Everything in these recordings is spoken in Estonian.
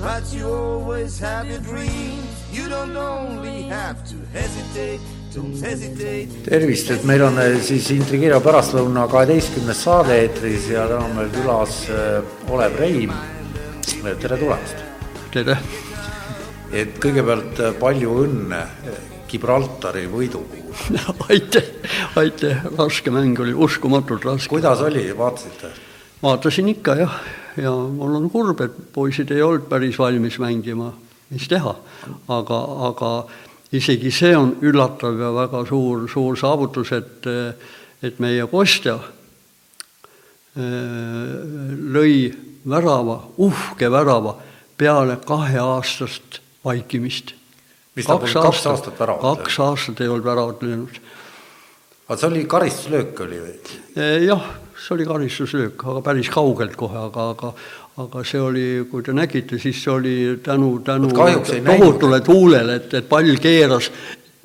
But you always have your dreams. You don't only have to hesitate, don't hesitate. tervist, et meil on eh, siis intrigeeriva pärastlõuna kaheteistkümnes saade eetris ja täna on meil külas eh, Olev Reim. tere tulemast. tere. et kõigepealt eh, palju õnne Gibraltari võidu puhul. aitäh, aitäh, raske mäng oli, uskumatult raske. kuidas oli, vaatasite? vaatasin ikka jah, ja mul on kurb, et poisid ei olnud päris valmis mängima, mis teha, aga, aga isegi see on üllatav ja väga suur, suur saavutus, et, et meie kostja lõi värava, uhke värava peale kaheaastast vaikimist. kaks aastat väravat löönud? kaks aastat ei olnud väravat löönud. aga see oli karistuslöök oli või? jah, see oli karistuslöök, aga päris kaugelt kohe, aga, aga aga see oli, kui te nägite, siis see oli tänu, tänu tohutule tuulele, et, et pall keeras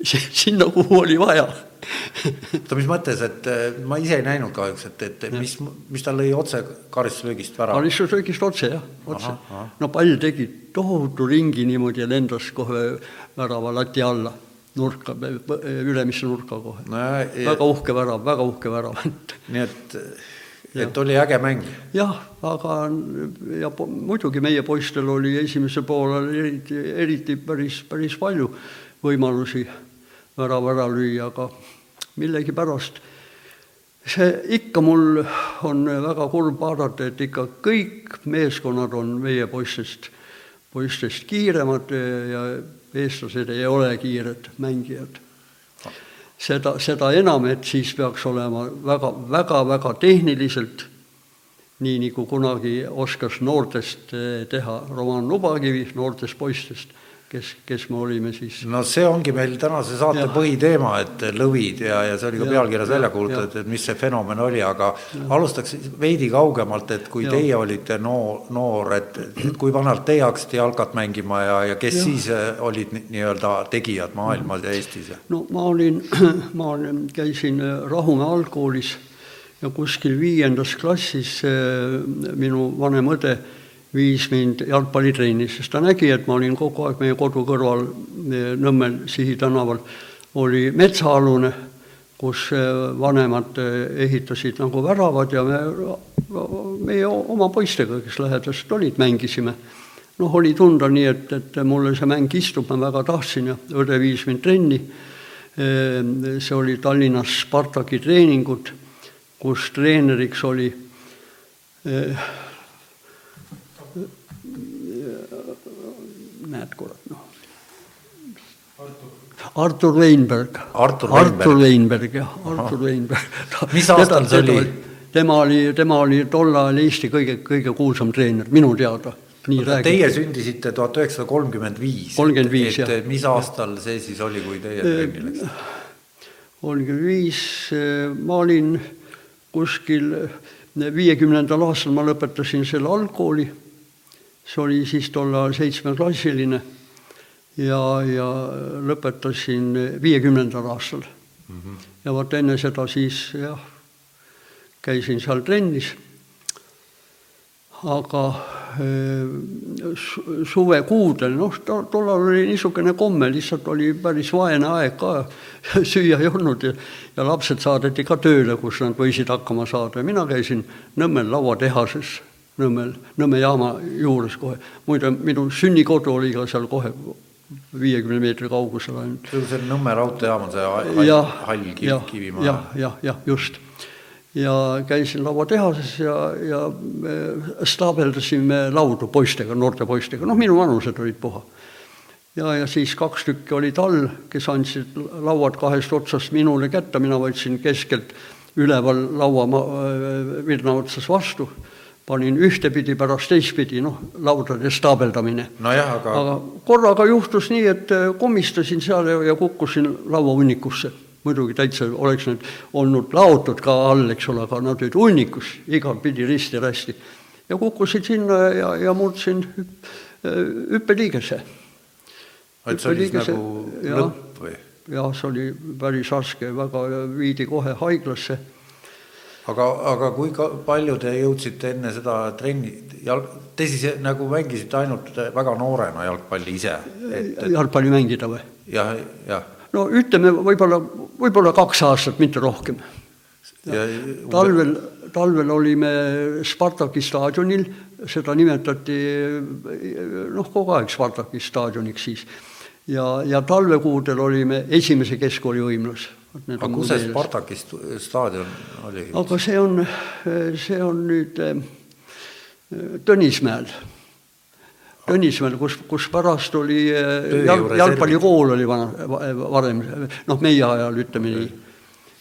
sinna, kuhu oli vaja oota, mis mõttes, et ma ise ei näinud kahjuks, et, et ja. mis, mis ta lõi otse karistuslöögist värava? karistuslöögist otse jah, otse. no pall tegi tohutu ringi niimoodi ja lendas kohe värava lati alla, nurka, ülemisse nurka kohe no,. väga uhke värav, väga uhke värav nii et et oli äge mäng? jah, aga ja muidugi meie poistel oli esimesel poolel eriti, eriti päris, päris palju võimalusi värav ära lüüa, aga millegipärast see ikka mul on väga kurb vaadata, et ikka kõik meeskonnad on meie poistest, poistest kiiremad ja eestlased ei ole kiired mängijad. Seda, seda enam, et siis peaks olema väga, väga, väga tehniliselt, nii nagu kunagi oskas noortest eh, teha Roman Lubakivi, noortest poistest kes, kes me olime siis. no see ongi meil tänase saate ja. põhiteema, et lõvid ja, ja see oli ka ja, pealkirjas välja kuulutatud, et mis see fenomen oli, aga ja. alustaks veidi kaugemalt, et kui ja. teie olite noor, noor, et, kui vanalt teie hakkasite jalkat mängima ja, ja kes ja. siis äh, olid nii-öelda tegijad maailmas ja Eestis? no ma olin, ma käisin äh, Rahumäe algkoolis ja kuskil viiendas klassis äh, minu vanem õde viis mind jalgpallitrenni, sest ta nägi, et ma olin kogu aeg meie kodu kõrval Nõmmel Sihi tänaval, oli metsaalune, kus vanemad ehitasid nagu väravad ja me, meie oma poistega, kes lähedased olid, mängisime. noh, oli tunda nii, et, et mulle see mäng istub, ma väga tahtsin ja õde viis mind trenni. see oli Tallinnas Spartaki treeningud, kus treeneriks oli näed, kurat, noh. Artur Weinberg. Artur Weinberg, jah, Artur Weinberg. mis aastal see oli? tema oli, tema oli tol ajal Eesti kõige, kõige kuulsam treener, minu teada. Teie sündisite tuhat üheksasada kolmkümmend viis. kolmkümmend viis, jah. mis aastal see siis oli, kui teie trenni läksite? kolmkümmend viis, ma olin kuskil viiekümnendal aastal ma lõpetasin selle algkooli see oli siis tol ajal seitsmeklassiline ja, ja lõpetasin viiekümnendal aastal mm. -hmm. ja vot enne seda siis jah, käisin seal trennis. aga eh, suvekuudel, noh, tollal oli niisugune komme, lihtsalt oli päris vaene aeg ka, süüa ei olnud ja, ja lapsed saadeti ka tööle, kus nad võisid hakkama saada ja mina käisin Nõmmel lauatehases Nõmmel, Nõmme jaama juures kohe. muide, minu sünnikodu oli ka seal kohe viiekümne meetri kaugusel ainult. see on see Nõmme raudteejaam on see hall, hall kiv, Kivimaa? jah, jah, jah, just. ja käisin lauatehases ja, ja staabeldasime laudu poistega, noorte poistega, noh, minu vanused olid puha. ja, ja siis kaks tükki olid all, kes andsid lauad kahest otsast minule kätte, mina võtsin keskelt üleval laua virna otsas vastu panin ühtepidi, pärast teistpidi, noh, laudade staabeldamine. nojah, aga aga korraga juhtus nii, et äh, komistasin seal ja, ja kukkusin lauahunnikusse. muidugi täitsa oleks need olnud laotud ka all, eks ole, aga nad olid hunnikus igatpidi risti-rästi. ja kukkusin sinna ja, ja murdsin hüp- hüppeliigese. et see oli siis nagu lõpp või? jah, see oli päris raske, väga viidi kohe haiglasse aga, aga kui ka palju te jõudsite enne seda trenni, jalg, te siis nagu mängisite ainult väga noorena jalgpalli ise? et, jalgpalli mängida või? jah, jah. no ütleme, võib-olla, võib-olla kaks aastat, mitte rohkem. ja talvel, talvel olime Spartaki staadionil, seda nimetati noh, kogu aeg Spartaki staadioniks siis. ja, ja talvekuudel olime esimese keskkooli võimlas. Aga kus see Spartaki st- staadion oli? aga see on, see on nüüd eh, Tõnismäel. Tõnismäel, kus, kus pärast oli eh, jalg, jalgpallikool oli vana, varem, noh, meie ajal ütleme nii.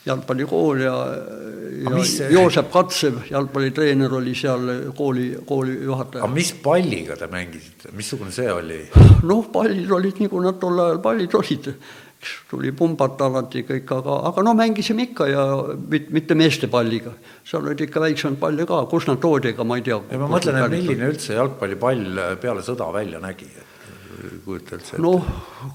jalgpallikool ja, ja see- Joosep Katsev, jalgpallitreener oli seal kooli, kooli aga juhataja. mis palliga te mängisite, missugune see oli? noh, pallid olid nagu nad tol ajal pallid olid, tuli pumbata alati kõik, aga, aga no mängisime ikka ja mit, mitte meeste palliga. seal olid ikka väiksemaid palle ka, kust nad toodi, ega ma ei tea. ja ma mõtlen, et milline üldse jalgpallipall peale sõda välja nägi, et kujuta üldse ette. noh,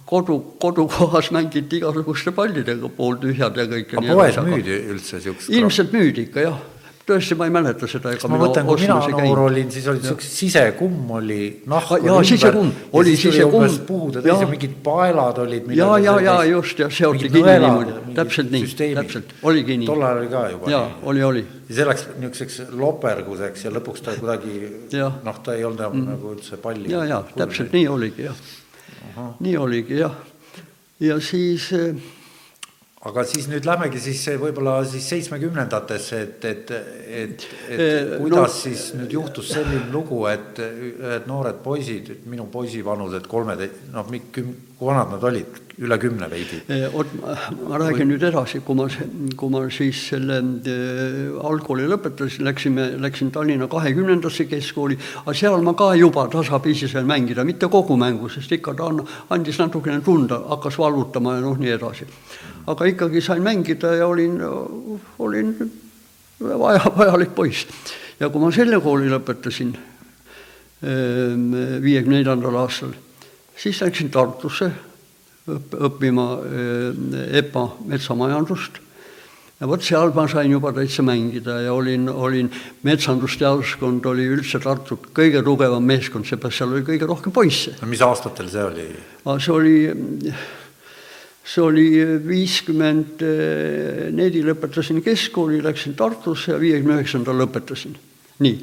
kodu, kodukohas mängiti igasuguste pallidega, pooltühjad ja kõik. aga poes müüdi üldse siukest? ilmselt müüdi ikka jah, tõesti, ma ei mäleta seda. ma mõtlen, kui mina noor olin, siis olid siuksed sisekumm oli, nahk Ah, jaa, sisekumm, oli sisekumm. täis ja Jaa. mingid paelad olid. ja, ja, ja just ja seoti kinni niimoodi, täpselt nii, täpselt, oligi nii. tol ajal oli ka juba nii. oli, oli. ja see läks niisuguseks loperguseks ja lõpuks ta kuidagi noh, ta ei olnud enam mm. nagu üldse palli. ja, ja täpselt nii oligi jah. nii oligi jah. ja siis eh, aga siis nüüd lähmegi siis võib-olla siis seitsmekümnendatesse, et, et, et, et Eh, kuidas no- siis nüüd juhtus selline lugu, et, et noored poisid, minu poisi vanused, kolmed, noh, küm-, kui vanad nad olid, üle kümne veidi. Eh, Oot, ma räägin nüüd edasi, kui ma, kui ma siis selle eh, algkooli lõpetasin, läksime, läksin Tallinna kahekümnendasse keskkooli, aga seal ma ka juba tasapisi sain mängida, mitte kogu mängu, sest ikka ta on, andis natukene tunda, hakkas valutama ja noh, nii edasi. aga ikkagi sain mängida ja olin, olin vaja, vajalik poiss. ja kui ma selle kooli lõpetasin viiekümne neljandal aastal, siis läksin Tartusse õppima eh, EPA metsamajandust ja vot seal ma sain juba täitsa mängida ja olin, olin metsandusteaduskond oli üldse Tartu kõige tugevam meeskond, seepärast seal oli kõige rohkem poisse. no mis aastatel see oli? see oli, see oli viiskümmend neli lõpetasin keskkooli, läksin Tartusse ja viiekümne üheksandal lõpetasin. nii,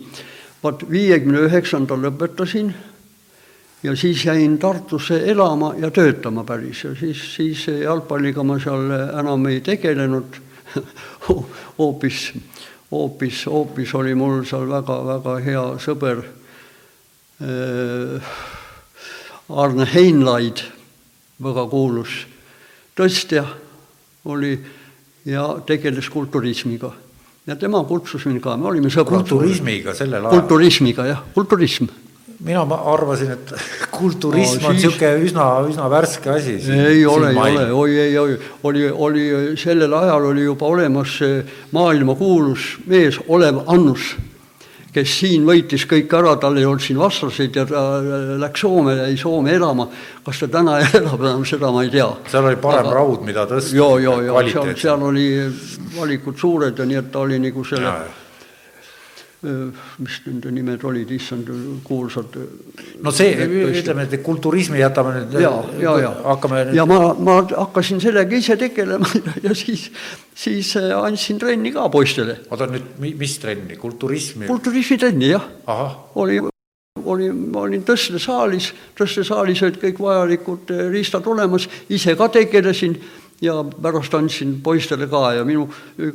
vot viiekümne üheksandal lõpetasin ja siis jäin Tartusse elama ja töötama päris ja siis, siis jalgpalliga ma seal enam ei tegelenud hoopis, hoopis, hoopis oli mul seal väga-väga hea sõber äh, Arne Heinlaid, väga kuulus tõstja oli ja tegeles kulturismiga. ja tema kutsus mind ka, me olime sõbrad. kulturismiga sellel ajal? kulturismiga jah, kulturism mina arvasin, et kulturism No on siis- niisugune üsna, üsna värske asi. ei ole, ei ole, oi, ei, oi, oli, oli sellel ajal oli juba olemas maailmakuulus mees Olev Annus, kes siin võitis kõik ära, tal ei olnud siin vastaseid ja ta läks Soome, jäi Soome elama. kas ta täna elab enam, seda ma ei tea. seal oli parem Aga... raud, mida tõsta. ja, ja, ja seal, seal oli valikud suured ja nii, et ta oli nagu selle Ja, ja. Mis nende nimed olid, issand, kuulsad. no see, ütleme, et kulturismi jätame nüüd. ja, ja, ja, hakkame ja ma, ma hakkasin sellega ise tegelema ja siis, siis äh, andsin trenni ka poistele. oota nüüd, mis trenni, kulturismi? kulturismitrenni jah, ahah, oli, oli, ma olin tõstesaalis, tõstesaalis olid kõik vajalikud äh, riistad olemas, ise ka tegelesin ja pärast andsin poistele ka ja minu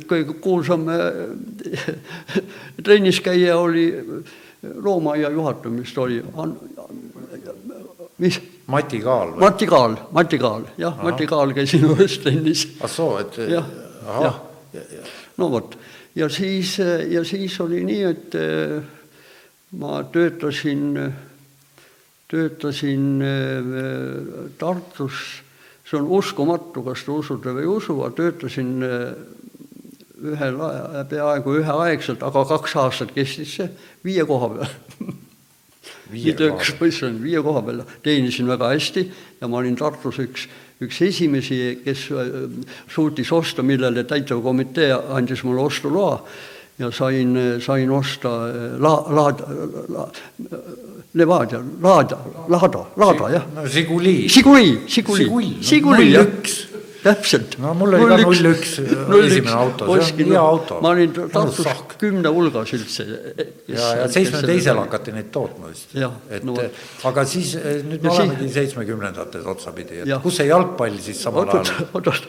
kõige kuulsam äh, trennis käija oli loomaaia juhatamist oli, mis? Mati Kaal või? Mati Kaal, Mati Kaal, jah, Mati Kaal käis minu juures trennis. ah soo, et jah, jah, no vot. Ja siis, ja siis oli nii, et ma töötasin, töötasin äh, Tartus, see on uskumatu, kas te usute või ei usu, aga töötasin äh, ühel, peaaegu üheaegselt, aga kaks aastat kestis see, viie koha peal. Viie töökas koha poiss olin, viie koha peal, teenisin väga hästi ja ma olin Tartus üks, üks esimesi, kes äh, suutis osta, millele täitevkomitee andis mulle ostuloa. Ja sain, sain osta äh, la-, laad- la,, Levadia, Laada, Laada, Laada, jah. no Žiguli. Žiguli, Žiguli, Žiguli, jah. 01. täpselt. No mul oli ka 01 esimene auto, see on hea auto. ma olin Tartus kümne hulgas üldse. ja, ja seitsmekümne teisel hakati neid tootma vist. Et no vot. aga siis eh, nüüd me Ja olemegi seitsmekümnendates otsapidi, et Jah. kus see jalgpall siis samal ajal oot-oot,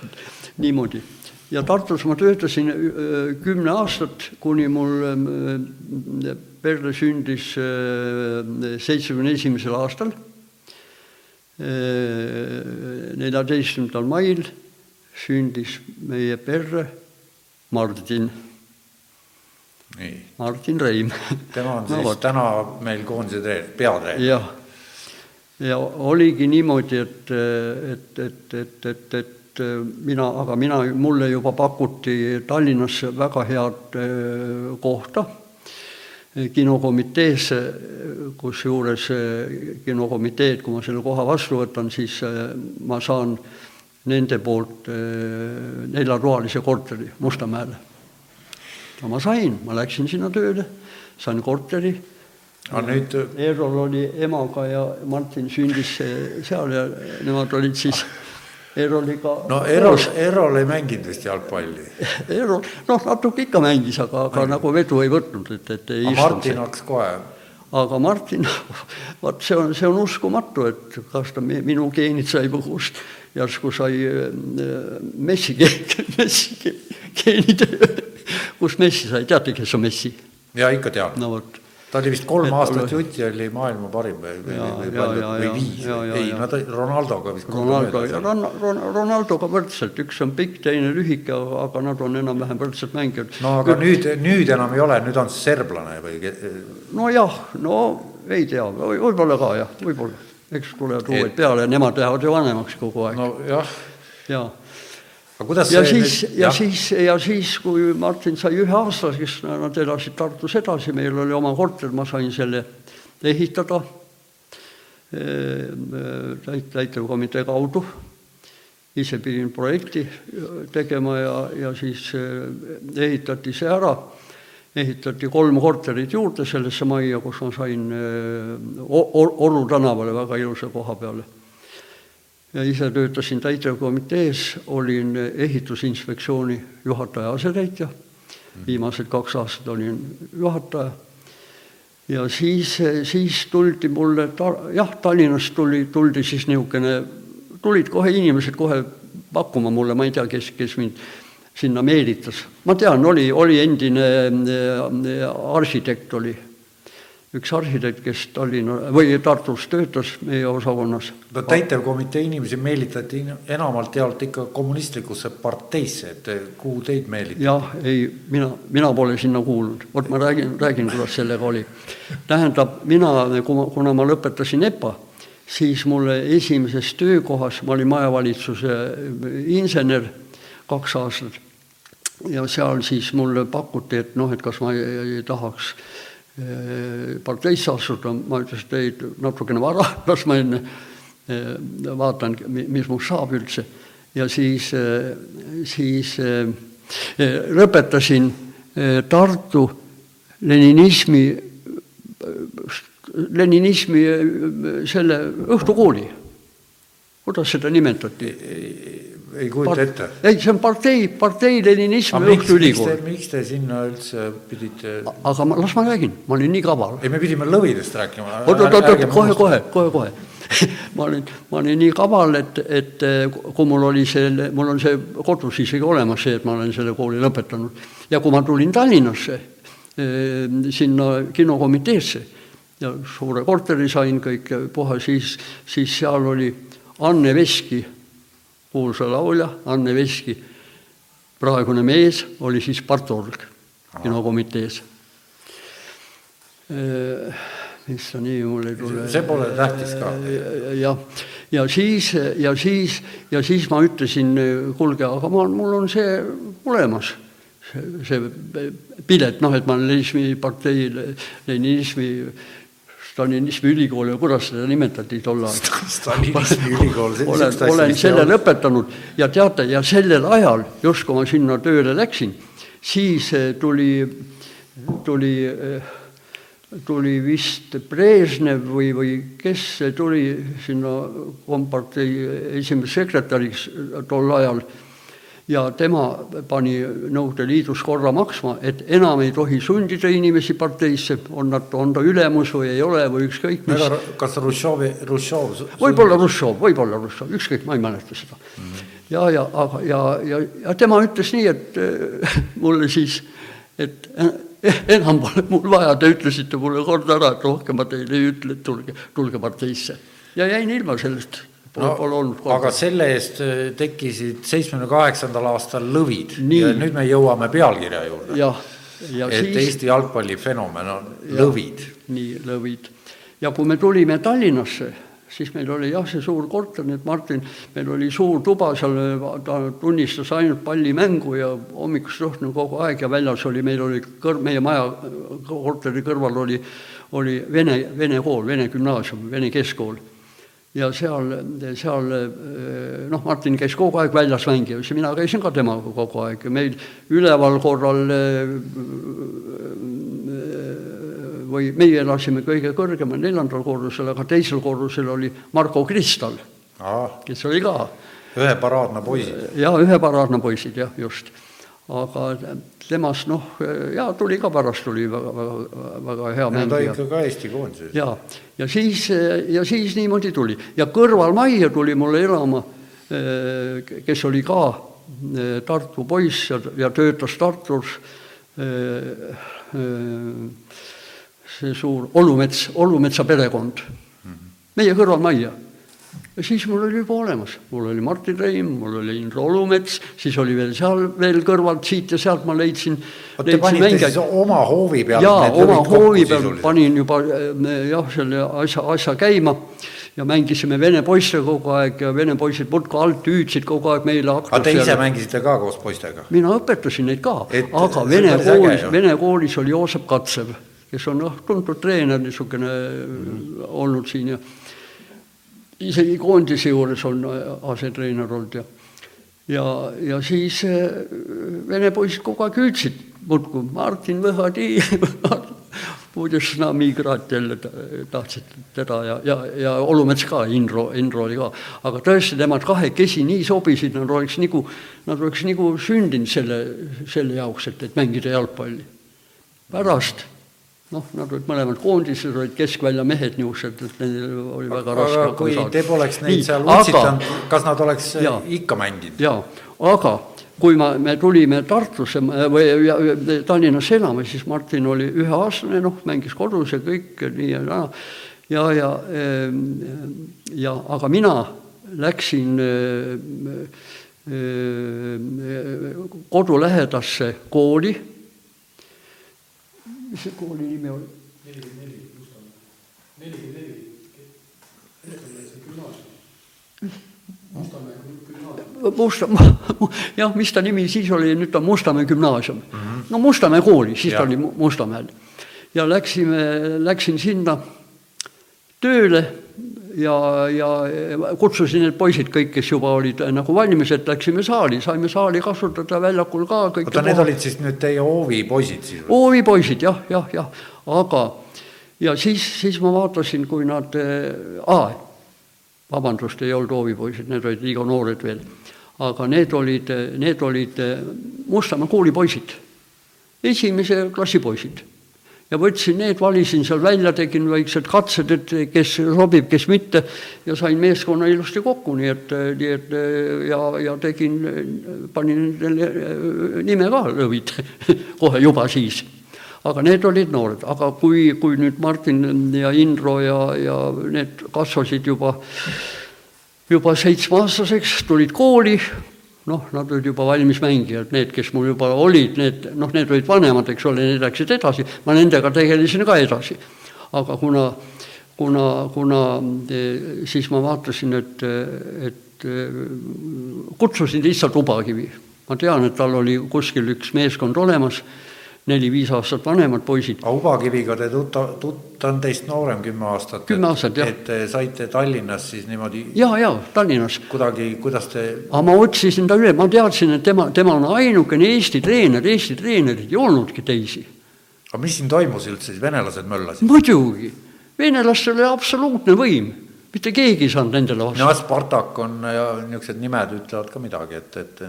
niimoodi. ja Tartus ma töötasin öö, kümme aastat, kuni mul öö, perre sündis öö, seitsmekümne esimesel aastal, neljateistkümnendal mail sündis meie perre Martin, nii, Martin Reim. tema on No siis vot. täna meil koondise treener, peatreener. jah, ja oligi niimoodi, et, et, et, et, et, et mina, aga mina, mulle juba pakuti Tallinnasse väga head eh, kohta kinokomiteesse, kusjuures eh, kinokomiteed, kui ma selle koha vastu võtan, siis eh, ma saan nende poolt eh, neljatoalise korteri Mustamäele. no ma sain, ma läksin sinna tööle, sain korteri aga nüüd Eerol oli emaga ja Martin sündis seal ja nemad olid siis Eeroliga no Erol, Erol ei mänginud vist jalgpalli. Eerol, noh, natuke ikka mängis, aga, aga nagu vedu ei võtnud, et, et ei istunud Martin hakkas kohe, aga Martin, vot see on, see on uskumatu, et kas ta mi- minu geenid sai põhust, järsku sai äh, Messi geenid, Messi geenid, kus Messi sai, teate, kes on Messi? ja ikka teab no vot ta oli vist kolm Et aastat jutti oli maailma parim või, või, või palju või viis ei nad Ronaldoga vist Ronaldo. Ron, Ron, Ronaldoga võrdselt, üks on pikk, teine lühike, aga, nad on enam-vähem võrdselt mängijad. no aga nüüd, nüüd enam ei ole, nüüd on serblane või ke- nojah, no ei tea, võib-olla ka jah, võib-olla, eks tulevad uued peale nemad lähevad ju vanemaks kogu aeg no. nojah, ja ja siis, ja siis, ja siis, kui Martin sai üheaastaseks, nad elasid Tartus edasi, meil oli oma korter, ma sain selle ehitada eh, täit- täitevkomitee kaudu. ise pidin projekti tegema ja, ja siis eh, ehitati see ära. ehitati kolm korterit juurde sellesse majja, kus ma sain O- Oru tänavale väga ilusa koha peale ja ise töötasin täitevkomitees, olin ehitusinspektsiooni juhataja asetäitja, viimased kaks aastat olin juhataja. Ja siis, siis tuldi mulle ta-, jah, Tallinnast tuli, tuldi siis niisugune, tulid kohe inimesed kohe pakkuma mulle, ma ei tea, kes, kes mind sinna meelitas. ma tean, oli, oli endine äh, arhitekt oli, üks arhitekt, kes Tallinna või Tartus töötas meie osakonnas no täitevkomitee inimesi meelitati enamalt jaolt ikka kommunistlikusse parteisse, et kuhu teid meelitati? jah, ei, mina, mina pole sinna kuulunud, vot ma räägin, räägin, kuidas sellega oli. tähendab, mina, kuna ma lõpetasin EPA, siis mulle esimeses töökohas, ma olin majavalitsuse insener kaks aastat ja seal siis mulle pakuti, et noh, et kas ma ei, ei tahaks eh, parteisse astuda, ma ütlesin, et ei, natukene vara, las ma enne eh, vaatan, mis must saab üldse. ja siis, siis eh, eh, lõpetasin eh, Tartu leninismi, leninismi eh, selle õhtukooli. kuidas seda nimetati? Ei kujuta ette. ei, see on partei, partei miks te õhtuülikool., miks te sinna üldse pidite? aga ma, las ma räägin, ma olin nii kaval ei, me pidime lõvidest rääkima. oot, oot, oot, kohe, kohe, kohe, kohe. ma olin, ma olin nii kaval, et, et kui mul oli see, mul on see kodus isegi olemas see, et ma olen selle kooli lõpetanud ja kui ma tulin Tallinnasse eh, sinna kinokomiteesse ja suure korteri sain kõik puha, siis, siis seal oli Anne Veski, kuulsa laulja Anne Veski, praegune mees oli siis partorg kinokomitees mis ta nimi mul ei tule. see pole tähtis ka. jah, ja siis, ja siis, ja siis ma ütlesin, kuulge, aga ma, mul on see olemas, see, see pilet, noh, et ma Leninismi partei, Leninismi Stalinismi ülikool ja kuidas seda nimetati tol ajal. Stalinismi ülikool. olen, olen selle lõpetanud ja teate, ja sellel ajal, just kui ma sinna tööle läksin, siis tuli, tuli tuli vist Brežnev või, või kes tuli sinna kompartei esimeseks sekretäriks tol ajal ja tema pani Nõukogude Liidus korra maksma, et enam ei tohi sundida inimesi parteisse, on nad, on ta ülemus või ei ole või ükskõik mis. kas Hruštšovi, Hruštšov? võib-olla Hruštšov, võib-olla Hruštšov, ükskõik, ma ei mäleta seda mm. -hmm. ja, ja, aga ja, ja, ja tema ütles nii, et mulle siis, et enam pole mul vaja, te ütlesite mulle kord ära, et rohkem ma teile ei ütle, et tulge, tulge parteisse. ja jäin ilma sellest. No, aga selle eest äh, tekkisid seitsmekümne kaheksandal aastal lõvid nii. ja nüüd me jõuame pealkirja juurde. et siis, Eesti jalgpallifenomen on ja, lõvid. nii, lõvid. ja kui me tulime Tallinnasse siis meil oli jah, see suur korter, nii et Martin, meil oli suur tuba seal, ta tunnistas ainult pallimängu ja hommikust õhtuni kogu aeg ja väljas oli, meil oli kõr-, meie maja korteri kõrval oli, oli vene, vene kool, vene gümnaasium, vene keskkool. Ja seal, seal noh, Martin käis kogu aeg väljas mängimas ja mina käisin ka temaga kogu aeg ja meil üleval korral või meie elasime kõige kõrgemal neljandal korrusel, aga teisel korrusel oli Marko Kristal, kes oli ka. ühe paraadna poisid. jaa, ühe paraadna poisid, jah, just. Aga temast noh, jaa, tuli ka pärast, tuli väga, väga, väga hea mängija. ta ikka ka Eesti koondises. jaa, ja siis, ja siis niimoodi tuli ja kõrvalmajja tuli mulle elama, kes oli ka Tartu poiss ja, ja töötas Tartus see suur Olumets, Olumetsa perekond, meie kõrval majja. Ja siis mul oli juba olemas, mul oli Martin Reim, mul oli Indro Olumets, siis oli veel seal veel kõrvalt siit ja sealt ma leidsin. Te panite siis oma hoovi peal? jaa, oma hoovi peal panin juba jah, selle asja, asja käima ja mängisime vene poistega kogu aeg ja vene poisid muudkui alt hüüdsid kogu aeg meile aga te ise mängisite ka koos poistega? mina õpetasin neid ka, aga vene koolis, vene koolis oli Joosep Katsev kes on noh, tuntud treener niisugune mm. olnud siin ja isegi koondise juures on asetreener olnud ja ja, ja siis äh, vene poisid kogu aeg hüüdsid muudkui Martin Võhadi muideks nami igrat jälle tahtsid teda ja, ja, ja Olumets ka, Indro, Indro oli ka. aga tõesti, nemad kahekesi nii sobisid, nad oleks nagu, nad oleks nagu sündinud selle, selle jaoks, et, et mängida jalgpalli. pärast noh, nad olid mõlemad koondises, olid keskvälja mehed niisugused, et neil oli väga raske aga kui te poleks neid Nii, seal utsitanud, kas nad oleks ja, ikka mänginud? jaa, aga kui ma, me tulime Tartusse või ja, Tallinnasse elama, siis Martin oli üheaastane, noh, mängis kodus ja kõik nii ja naa, ja, ja, ehm, ja aga mina läksin kodulähedasse kooli mis see kooli nimi oli? neli, neli, Mustamäe. neli, neli. Mustamäe gümnaasium. Musta, jah, mis ta nimi siis oli, nüüd ta Mustamäe gümnaasium mm. -hmm. no Mustamäe kooli, siis ja. ta oli Mustamäel. ja läksime, läksin sinna tööle ja, ja kutsusin need poisid kõik, kes juba olid äh, nagu valmis, et läksime saali, saime saali kasutada väljakul ka. oota, need olid siis nüüd teie hoovipoisid siis? hoovipoisid jah, jah, jah, aga ja siis, siis ma vaatasin, kui nad äh,, vabandust, ei olnud hoovipoisid, need olid liiga noored veel, aga need olid, need olid äh, Mustamäe koolipoisid, esimese klassi poisid ja võtsin need, valisin seal välja, tegin väiksed katsed, et kes sobib, kes mitte ja sain meeskonna ilusti kokku, nii et, nii et ja, ja tegin, panin nendele nime ka Lõvid kohe juba siis. aga need olid noored, aga kui, kui nüüd Martin ja Indro ja, ja need kasvasid juba, juba seitsmeaastaseks, tulid kooli noh, nad olid juba valmis mängijad, need, kes mul juba olid, need noh, need olid vanemad, eks ole, need läksid edasi, ma nendega tegelesin ka edasi. aga kuna, kuna, kuna eh, siis ma vaatasin, et, et eh, kutsusin lihtsalt Ubakivi. ma tean, et tal oli kuskil üks meeskond olemas neli-viis aastat vanemad poisid. aga Ubakiviga te tuttav, tut-, ta on teist noorem kümme aastat. kümme aastat, jah. et saite Tallinnas siis niimoodi. ja, ja Tallinnas. kuidagi, kuidas te. aga ma otsisin ta üle, ma teadsin, et tema, tema on ainukene Eesti treener, Eesti treenerid ei olnudki teisi. aga mis siin toimus üldse, siis venelased möllasid? muidugi, venelastel oli absoluutne võim mitte keegi ei saanud nendele vastu. no Spartak on ja niisugused nimed ütlevad ka midagi, et, et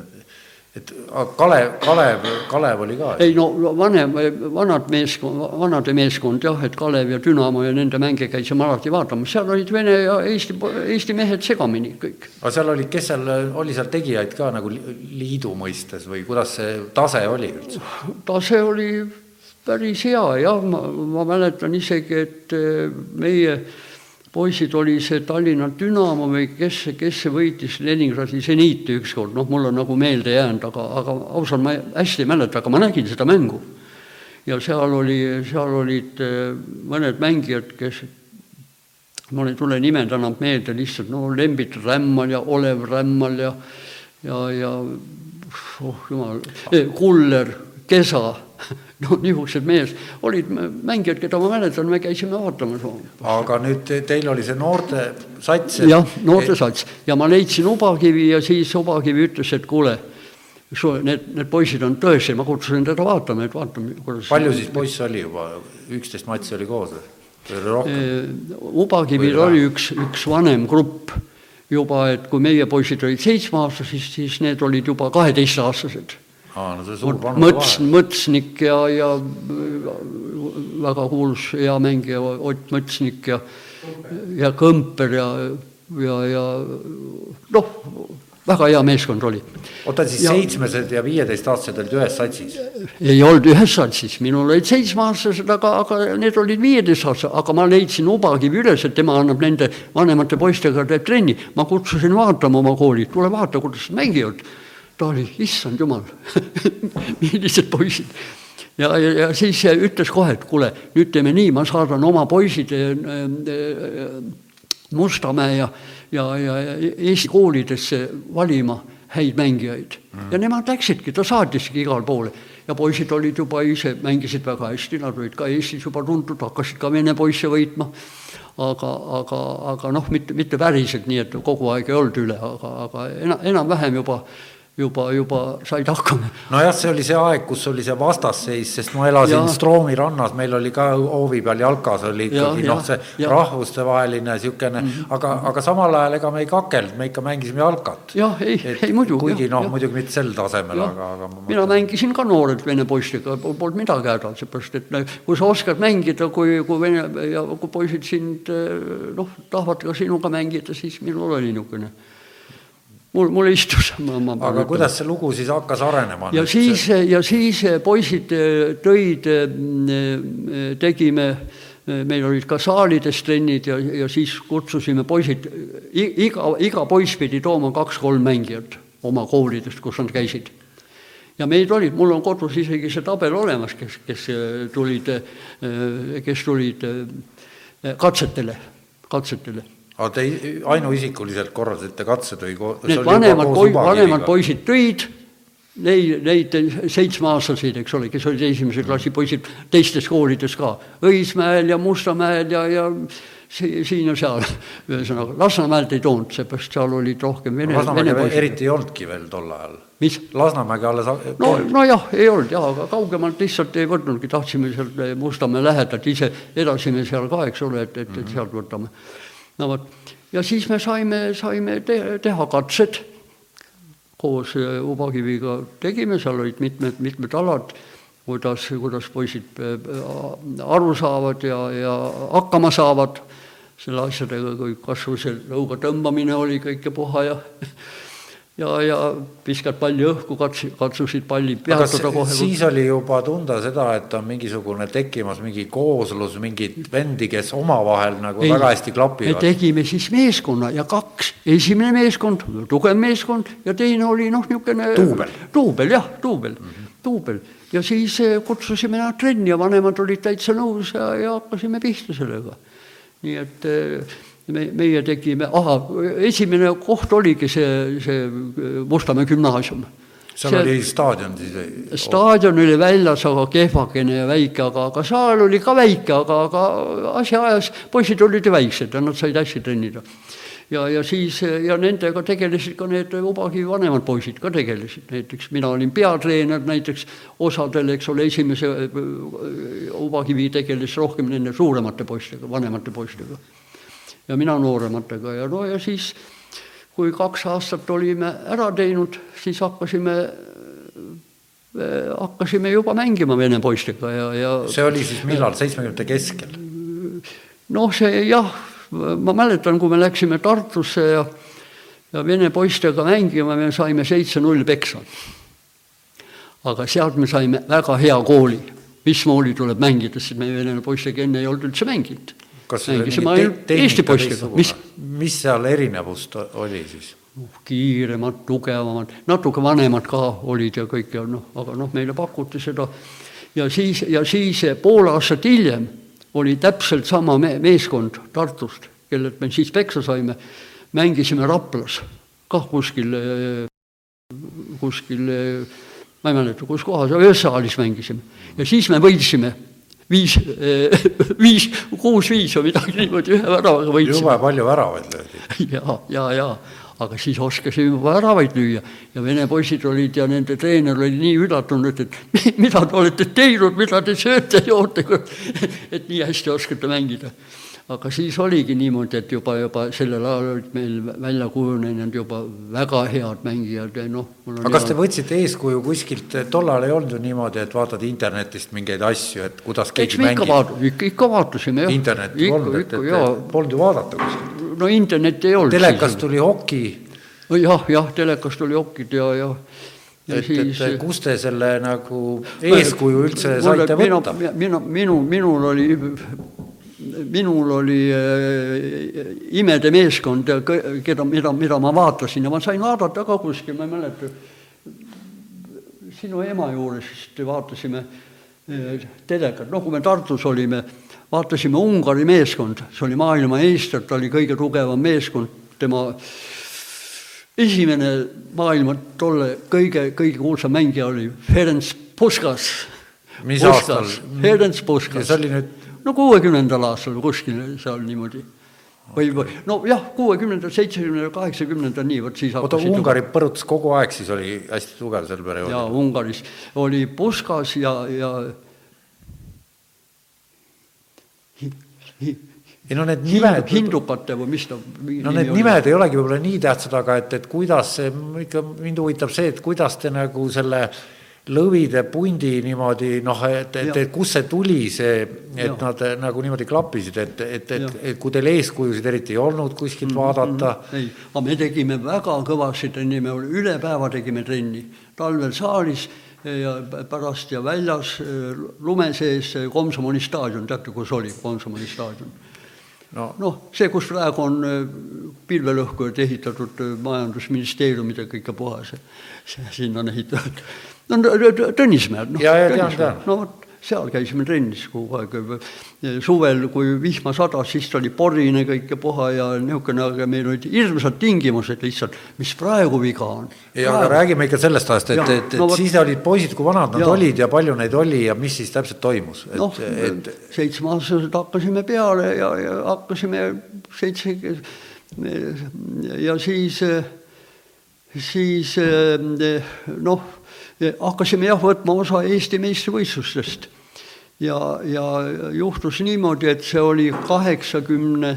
et Kalev, Kalev, Kalev oli ka? ei no vanem, vanad meeskond, vanade meeskond jah, et Kalev ja Dünamo ja nende mänge käisime alati vaatamas, seal olid Vene ja Eesti, Eesti mehed segamini kõik. aga seal olid, kes seal, oli seal tegijaid ka nagu liidu mõistes või kuidas see tase oli üldse? tase oli päris hea jah, ma, ma mäletan isegi, et meie poisid oli see Tallinna Dünamo või kes, kes see võitis Leningradi seniiti ükskord, noh, mul on nagu meelde jäänud, aga, aga ausalt ma hästi ei mäleta, aga ma nägin seda mängu. ja seal oli, seal olid eh, mõned mängijad, kes, mul ei tule nimed enam meelde, lihtsalt no Lembit Rämmal ja Olev Rämmal ja ja, ja oh jumal, eh, Kuller, Kesa no niisugused mees, olid mängijad, keda ma mäletan, me käisime vaatamas. aga nüüd teil oli see noorte sats? jah, noortesats ja ma leidsin Ubakivi ja siis Ubakivi ütles, et kuule, need, need poisid on tõesti, ma kutsusin teda vaatama, et vaatame, kuidas palju siis poisse oli juba, üksteist matši oli koos või? Ubakivil oli üks, üks vanem grupp juba, et kui meie poisid olid seitsmeaastased, siis, siis need olid juba kaheteistaastased aa, no see suur panus Mõts, Mõtsnik ja, ja väga kuulus hea mängija Ott Mõtsnik ja, ja Kõmper ja, ja, ja noh, väga hea meeskond oli. oota siis ja, seitsmesed ja viieteistaastased olid ühes satsis? ei olnud ühes satsis, minul olid seitsmeaastased, aga, aga need olid viieteistaastased, aga ma leidsin Ubakivi üles, et tema annab nende vanemate poistega, teeb trenni. ma kutsusin vaatama oma kooli, tule vaata, kuidas nad mängivad ta oli, issand jumal millised poisid. ja, ja, ja siis ütles kohe, et kuule, nüüd teeme nii, ma saadan oma poisid äh, äh, Mustamäe ja, ja, ja Eesti koolidesse valima häid mängijaid mm. ja nemad läksidki, ta saatiski igale poole ja poisid olid juba ise, mängisid väga hästi, nad olid ka Eestis juba tuntud, hakkasid ka vene poisse võitma. aga, aga, aga noh, mitte, mitte päriselt nii, et kogu aeg ei olnud üle, aga, aga enam, enam-vähem juba juba, juba said hakkama. nojah, see oli see aeg, kus oli see vastasseis, sest ma elasin ja. Stroomi rannas, meil oli ka hoovi peal jalkas oli ikkagi noh, see rahvustevaheline niisugune mm, -hmm. aga, aga samal ajal ega me ei kakelnud, me ikka mängisime jalkat. jah, ei, ei muidugi. kuigi noh, muidugi mitte sel tasemel, aga, aga mina mängisin ka noorelt vene poistega, polnud midagi häda, seepärast et kui sa oskad mängida, kui, kui vene ja kui poisid sind noh, tahavad ka sinuga mängida, siis minul oli niisugune mul, mul istus. aga kuidas see lugu siis hakkas arenema? ja siis, ja siis poisid eh, tõid, eh, tegime, eh, meil olid ka saalides trennid ja, ja siis kutsusime poisid, iga, iga poiss pidi tooma kaks-kolm mängijat oma koolidest, kus nad käisid. ja meid olid, mul on kodus isegi see tabel olemas, kes, kes tulid, kes tulid katsetele, katsetele aga te ainuisikuliselt korraldasite katsed või? Need vanemad poi-, vanemad poisid tõid neid, neid seitsmeaastaseid, eks ole, kes olid esimese klassi poisid teistes koolides ka, Õismäel ja Mustamäel ja, ja si-, siin ja seal. ühesõnaga, Lasnamäelt ei toonud, seepärast seal olid rohkem vene, vene poisid. eriti ei olnudki veel tol ajal. mis? Lasnamägi alles no, nojah, ei olnud jah, aga kaugemalt lihtsalt ei võtnudki, tahtsime sealt Mustamäe lähedalt, ise elasime seal ka, eks ole, et, et, et mhm. sealt võtame no vot, ja siis me saime, saime te, teha katsed. Koos äh, Ubakiviga tegime, seal olid mitmed, mitmed alad, kuidas, kuidas poisid äh, aru saavad ja, ja hakkama saavad. Selle asjadega, kui kas või see lõuga tõmbamine oli kõik ja puha ja ja, ja viskad palli õhku, kats-, katsusid palli peatada kohe. siis oli juba tunda seda, et on mingisugune tekkimas mingi kooslus, mingid vendi, kes omavahel nagu Ei, väga hästi me klapivad. tegime siis meeskonna ja kaks, esimene meeskond, tugev meeskond ja teine oli noh, niisugune Duubel. duubel jah, duubel mm, -hmm. duubel ja siis eh, kutsusime nad trenni ja vanemad olid täitsa nõus ja, ja hakkasime pihta sellega. nii et eh, me, meie tegime, ahah, esimene koht oligi see, see Mustamäe gümnaasium. seal oli staadion siis staadion oli väljas, aga kehvakene ja väike, aga, aga saal oli ka väike, aga, aga asja ajas poisid olid ju väiksed ja nad said hästi trennida. ja, ja siis ja nendega tegelesid ka need Ubakivi vanemad poisid ka tegelesid, näiteks mina olin peatreener näiteks osadel, eks ole, esimese äh, Ubakivi tegeles rohkem nende suuremate poistega, vanemate poistega ja mina noorematega ja no ja siis kui kaks aastat olime ära teinud, siis hakkasime, hakkasime juba mängima vene poistega ja, ja see oli siis millal, seitsmekümnendate keskel? noh, see jah, ma mäletan, kui me läksime Tartusse ja ja vene poistega mängima, me saime seitse-null peksa. aga sealt me saime väga hea kooli, mismoodi tuleb mängida, sest me vene poistega enne ei olnud üldse mänginud. Kas mingi ainult Eesti poistega, mis mis seal erinevust oli siis? kiiremad, tugevamad, natuke vanemad ka olid ja kõik ja noh, aga noh, meile pakuti seda. Ja siis, ja siis pool aastat hiljem oli täpselt sama me meeskond Tartust, kellelt me siis peksa saime, mängisime Raplas kah kuskil, kuskil ma ei mäleta, kus kohas, ühes saalis mängisime. Ja siis me võitsime viis, viis, kuus-viis või midagi niimoodi ühe väravaga võitsime jube palju väravaid löödi. ja, ja, ja aga siis oskasime väravaid lüüa ja vene poisid olid ja nende treener oli nii üllatunud, et mi- mida te olete teinud, mida te sööte, joote, et nii hästi oskate mängida. Aga siis oligi niimoodi, et juba, juba sellel ajal olid meil välja kujunenud juba väga head mängijad ja noh. aga kas te võtsite eeskuju kuskilt, tollal ei olnud ju niimoodi, et vaatad internetist mingeid asju, et kuidas eks keegi ikka mängib. vaat-, ikka, ikka vaatasime jah. internetti ikka, polnud, et, et polnud ju vaadata kuskilt. no internetti ei olnud. telekast tuli hoki, jah, jah, telekast oli okid ja, ja, ja et, siis et kus te selle nagu eeskuju üldse saite mina, võtta? mina, minu, minul oli, minul oli äh, imede meeskond, keda, mida, mida ma vaatasin ja ma sain vaadata ka kuskil, ma ei mäleta, sinu ema juures vist vaatasime äh, telekat, noh, kui me Tartus olime, vaatasime Ungari meeskond, see oli maailmameister, ta oli kõige tugevam meeskond, tema esimene maailma tolle kõige, kõige kuulsam mängija oli Ferenc Puskas. Mis aastal? Ferenc Puskas. See oli nüüd- no kuuekümnendal aastal kuskil seal niimoodi. või, või nojah, kuuekümnendal, seitsmekümnendal, kaheksakümnendal nii, vot siis oota, Ungari põrutas kogu aeg, siis oli hästi tugev sel perioodil. Ungaris oli Puskas ja, ja hi- hi- ei no need nimed, hindukate või mis ta no need nimed ei olegi võib-olla nii tähtsad, aga et, et kuidas see, ikka mind huvitab see, et kuidas te nagu selle lõvide pundi niimoodi noh, et, et, et kust see tuli, see, et Jah. nad nagu niimoodi klappisid, et, et, et et kui teil eeskujusid eriti ei olnud kuskilt vaadata, ei, aga me tegime väga kõvasti trenni, me üle päeva tegime trenni, talvel saalis ja pärast ja väljas eh, lume sees Komsomoli staadion, teate, kus oli Komsomoli staadion? no noh, see, kus praegu on eh, pilvelõhkujad ehitatud eh, majandusministeeriumidega ikka puhas, sinna on ehitatud. No Tõ- Tõ- Tõnismäel, noh. Ja, ja no vot, seal käisime trennis kogu aeg. suvel, kui vihma sadas, siis oli porine kõik ja puha ja niisugune, aga meil olid hirmsad tingimused lihtsalt, mis praegu viga on. ei, aga räägime ikka sellest ajast, et, et, et no siis olid poisid, kui vanad nad Jaa. olid ja palju neid oli ja mis siis täpselt toimus, noh seitsmeaastased hakkasime peale ja, ja hakkasime seitse ja siis, siis noh, hakkasime jah võtma osa Eesti meistrivõistlustest ja, ja juhtus niimoodi, et see oli kaheksakümne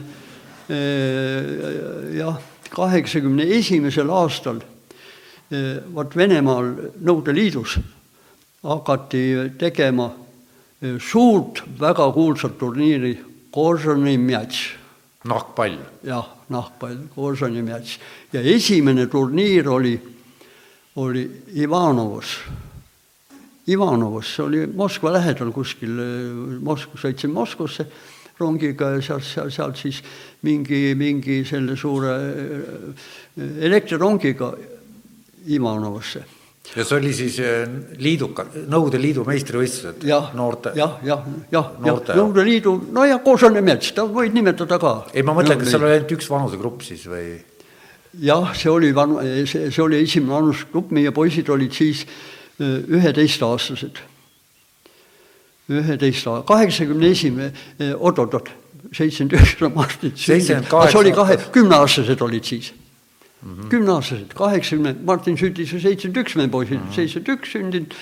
jah, kaheksakümne esimesel aastal vot Venemaal Nõukogude Liidus hakati tegema suurt väga kuulsat turniiri Koržani Mjatš nahkpall. jah, nahkpall, Korsani märts. ja esimene turniir oli, oli Ivanovos. Ivanovos, see oli Moskva lähedal kuskil, Moskva, sõitsin Moskvasse rongiga ja sealt, sealt, sealt siis mingi, mingi selle suure elektrirongiga Ivanovasse ja see oli siis eh, liiduka, Nõukogude Liidu meistrivõistlused noorte? jah, jah, jah, jah, Nõukogude Liidu, no ja Koosane mets, ta võid nimetada ka. ei, ma mõtlen, kas seal oli ainult üks vanusegrupp siis või? Jah, see oli van-, see, see oli esimene vanusegrupp, meie poisid olid siis eh, üheteistaastased. üheteist, kaheksakümne esimene, eh, oot-oot-oot, seitsekümmend üheksa Martin sündis, see oli kahe, kümneaastased olid siis mm -hmm. kümneaastased, kaheksakümne, Martin sündis ju seitsekümmend üks, meie poisid mm -hmm. seitsekümmend üks sündinud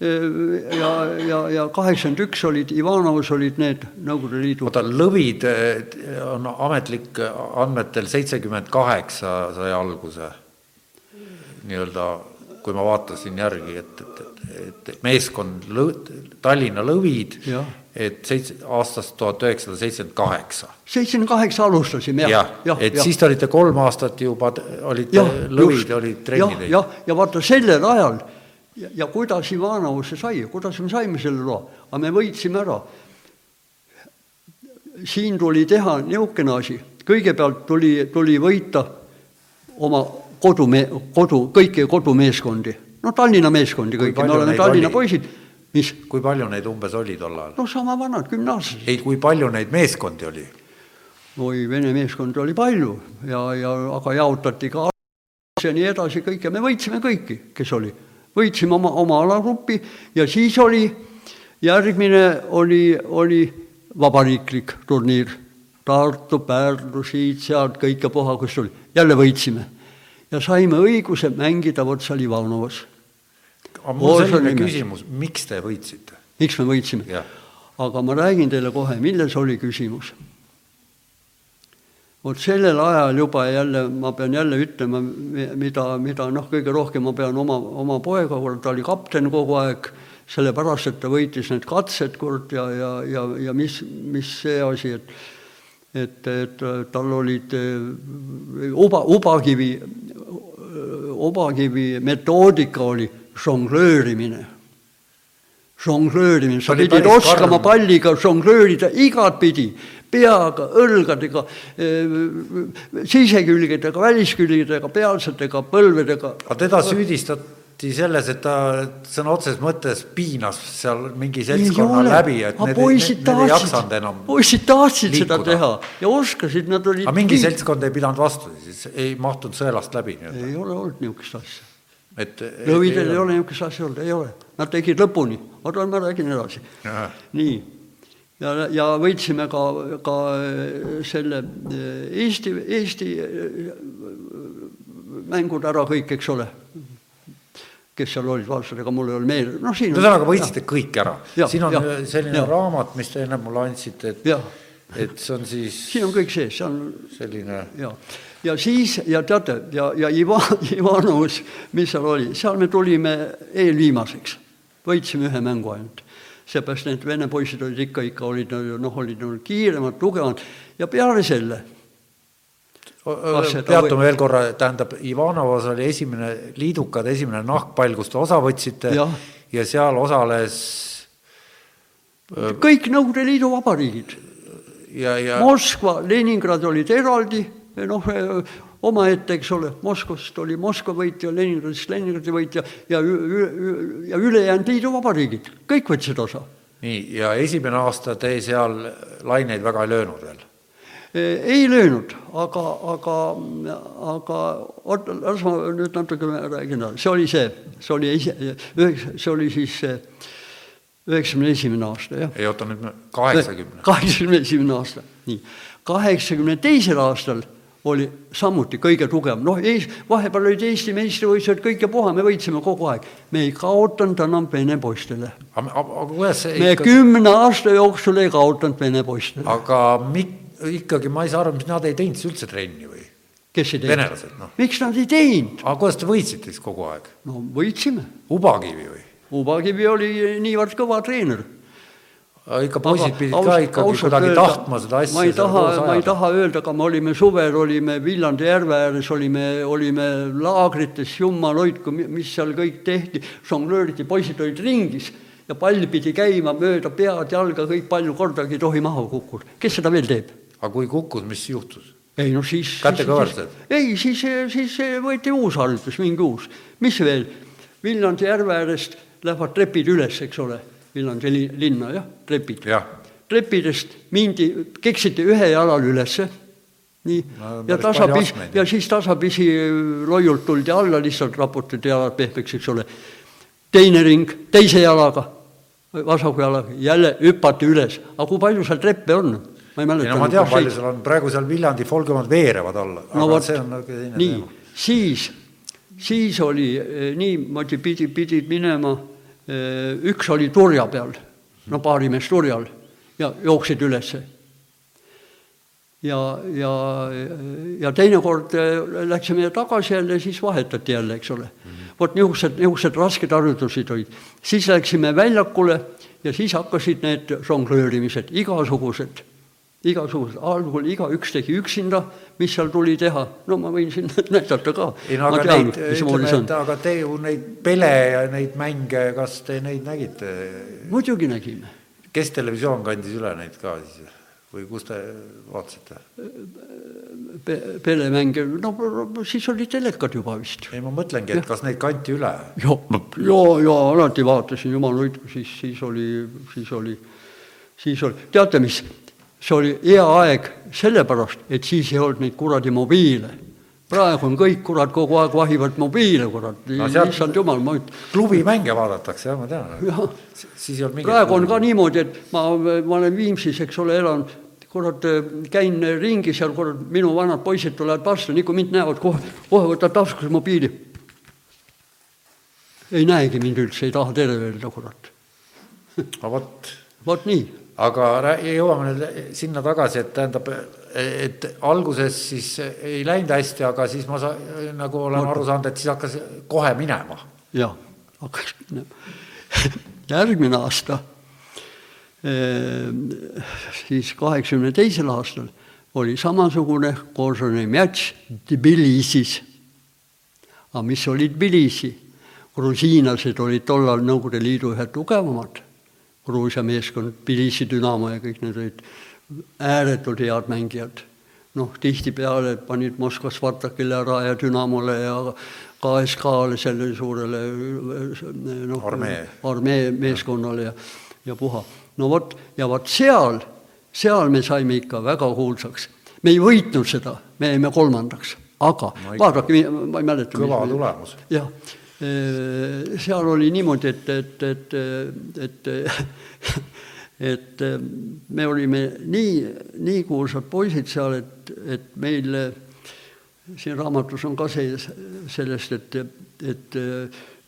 ja, ja, ja kaheksakümmend üks olid, Ivanovas olid need Nõukogude Liidu. oota, lõvid on ametlik andmetel seitsekümmend kaheksa sai alguse nii-öelda, kui ma vaatasin järgi, et, et, et meeskond Lõ-, Tallinna Lõvid et seitse, aastast tuhat üheksasada seitsekümmend kaheksa. seitsekümmend kaheksa alustasime, jah. jah ja, et ja. siis te olite kolm aastat juba, olite lõvid, olid trenni teinud. jah, ja vaata sellel ajal ja, ja kuidas Ivanovsse sai, kuidas me saime selle loa, aga me võitsime ära. siin tuli teha niisugune asi, kõigepealt tuli, tuli võita oma kodume-, kodu, kõiki kodumeeskondi, no Tallinna meeskondi kõiki, me oleme Tallinna oli? poisid mis? kui palju neid umbes oli tol ajal? no sama vanad, kümneaastased. ei, kui palju neid meeskondi oli? oi, vene meeskondi oli palju ja, ja aga jaotati ka ja nii edasi kõik ja me võitsime kõiki, kes oli. Võitsime oma, oma alagrupi ja siis oli, järgmine oli, oli vabariiklik turniir. Tartu, Pärnu, siit-sealt, kõike puha, kus oli, jälle võitsime. ja saime õiguse mängida vot seal Ivanovas aga mul on selline küsimus, miks te võitsite? miks me võitsime? aga ma räägin teile kohe, milles oli küsimus. Vot sellel ajal juba jälle, ma pean jälle ütlema, mida, mida noh, kõige rohkem ma pean oma, oma poega, ta oli kapten kogu aeg, sellepärast, et ta võitis need katsed, kurat, ja, ja, ja, ja mis, mis see asi, et et, et tal olid uba, ubakivi, ubakivi metoodika oli žonglöörimine. Žonglöörimine, sa pidid oskama palliga žonglöörida igatpidi, peaga, õlgadega, eh, sisekülgedega, väliskülgedega, pealsetega, põlvedega. aga teda süüdistati selles, et ta sõna otseses mõttes piinas seal mingi seltskonna läbi, et need, need, need ei jaksanud enam poisid tahtsid liikuda. seda teha ja oskasid, nad olid aga mingi seltskond ei pidanud vastu, siis ei mahtunud sõelast läbi ei ole olnud niisugust asja et lõvidel ei ole. niisugust asja olnud, ei ole, nad tegid lõpuni, oota, ma räägin edasi. nii, ja, ja võitsime ka, ka selle eh, Eesti, Eesti eh, mängud ära kõik, eks ole. Kes seal olid vastased, ega mul ei ole meelde, noh siin ühesõnaga võitsite kõik ära. siin on ja, selline ja. raamat, mis te enne mulle andsite, et, et see on siis siin on kõik sees, see on selline jaa ja siis, ja teate, ja, ja Ivan, Ivanovs, mis seal oli, seal me tulime eelviimaseks, võitsime ühe mängu ainult. seepärast need vene poisid olid ikka, ikka olid noh, olid nagu kiiremad, tugevamad. Ja peale selle peatume veel korra, tähendab, Ivanovas oli esimene liidukad, esimene nahkpall, kus te osa võtsite ja, ja seal osales kõik Nõukogude Liidu vabariigid. Ja... Moskva, Leningrad olid eraldi noh, omaette, eks ole, Moskvast oli Moskva võitja, Leningradist Leningradi võitja ja, ja ülejäänud liiduvabariigid, kõik võtsid osa. nii, ja esimene aasta te seal laineid väga ei löönud veel? E, ei löönud, aga, aga, aga oota, las ma nüüd natuke räägin, see oli see, see oli esi-, see oli siis üheksakümne esimene aasta, jah. ei oota nüüd, kaheksakümne. kaheksakümne esimene aasta, nii. kaheksakümne teisel aastal oli samuti kõige tugevam, noh, vahepeal olid Eesti meistrivõistlused, kõike puha, me võitsime kogu aeg. me ei kaotanud enam vene poistele. me ikka... kümne aasta jooksul ei kaotanud vene poistele. aga mik-, ikkagi ma ei saa aru, mis nad ei teinud siis üldse trenni või? kes ei teinud? venelased, noh. miks nad ei teinud? aga kuidas te võitsite siis kogu aeg? no võitsime. Ubakivi või? Ubakivi oli niivõrd kõva treener ikka poisid pidid ka ikkagi kuidagi tahtma seda asja. ma ei taha, ma ei taha öelda, aga me olime suvel, olime Viljandi järve ääres, olime, olime laagrites, jumal hoidku, mis seal kõik tehti, žonglööriti, poisid olid ringis ja pall pidi käima mööda pead, jalga, kõik palju kordagi ei tohi maha kukkuda. kes seda veel teeb? aga kui kukkus, mis juhtus? ei no siis kätekõversed? ei, siis, siis võeti uus harjutus, mingi uus. mis veel? Viljandi järve äärest lähevad trepid üles, eks ole, Viljandi linna, jah, trepid ja.. trepidest mindi, keksiti ühe jalal ülesse, nii no,, ja tasapisi, ja siis tasapisi loiult tuldi alla, lihtsalt raputati jalad pehmeks, eks ole. teine ring teise jalaga vasaku jalaga, jälle hüpati üles, aga kui palju seal treppe on? ma ei mäleta. no ma tean, palju seal on, praegu seal Viljandi folgimad veerevad alla, aga no, see on nagu teine nii, teema. siis, siis oli eh, niimoodi, pidi, pidid minema, üks oli turja peal, no paari meest turjal ja jooksid ülesse. ja, ja, ja teinekord eh, läksime tagasi jälle, siis vahetati jälle, eks ole vot niisugused, niisugused rasked harjutused olid. siis läksime väljakule ja siis hakkasid need žonglöörimised, igasugused, igasugused, algul igaüks tegi üksinda, mis seal tuli teha, no ma võin siin näidata ka. ei no aga tean, neid, ütleme, et aga te ju neid pele ja neid mänge, kas te neid nägite? muidugi nägime. kes televisioon kandis üle neid ka siis? või kus te vaatasite Pe? pelemänge, no siis olid telekad juba vist. ei, ma mõtlengi, et ja. kas neid kanti üle? ja, ja, ja alati vaatasin, jumal hoidku, siis, siis oli, siis oli, siis oli, teate mis, see oli hea aeg sellepärast, et siis ei olnud neid kuradi mobiile praegu on kõik, kurat, kogu aeg vahivad mobiile, kurat no,, issand jumal, ma ütlen. klubimänge vaadatakse, jah, ma tean. siis ei olnud mingit praegu on ka niimoodi, et ma, ma olen Viimsis, eks ole, elan, kurat, käin ringi seal, kurat, minu vanad poisid tulevad vastu, nii kui mind näevad, kohe, kohe võtavad taskusse mobiili. ei näegi mind üldse, ei taha tere öelda, kurat. no vot. vot nii aga jõuame nüüd sinna tagasi, et tähendab, et alguses siis ei läinud hästi, aga siis ma sa, nagu olen aru saanud, et siis hakkas kohe minema. jah, hakkas minema. järgmine aasta, siis kaheksakümne teisel aastal oli samasugune koosone matš Tbilisis. aga mis oli Tbilisi? grusiinlased olid tollal Nõukogude Liidu ühed tugevamad Gruusia meeskond, Tbilisi Dünamo ja kõik need olid ääretult head mängijad. noh, tihtipeale panid Moskva Spartakile ära ja Dünamole ja KSK-le, sellele suurele noh, armee, armee meeskonnale ja, ja puha. no vot, ja vot seal, seal me saime ikka väga kuulsaks. me ei võitnud seda, me jäime kolmandaks, aga no, vaadake, ma ei mäleta. kõva tulemus. jah seal oli niimoodi, et, et, et, et, et me olime nii, nii kuulsad poisid seal, et, et meil siin raamatus on ka see, sellest, et, et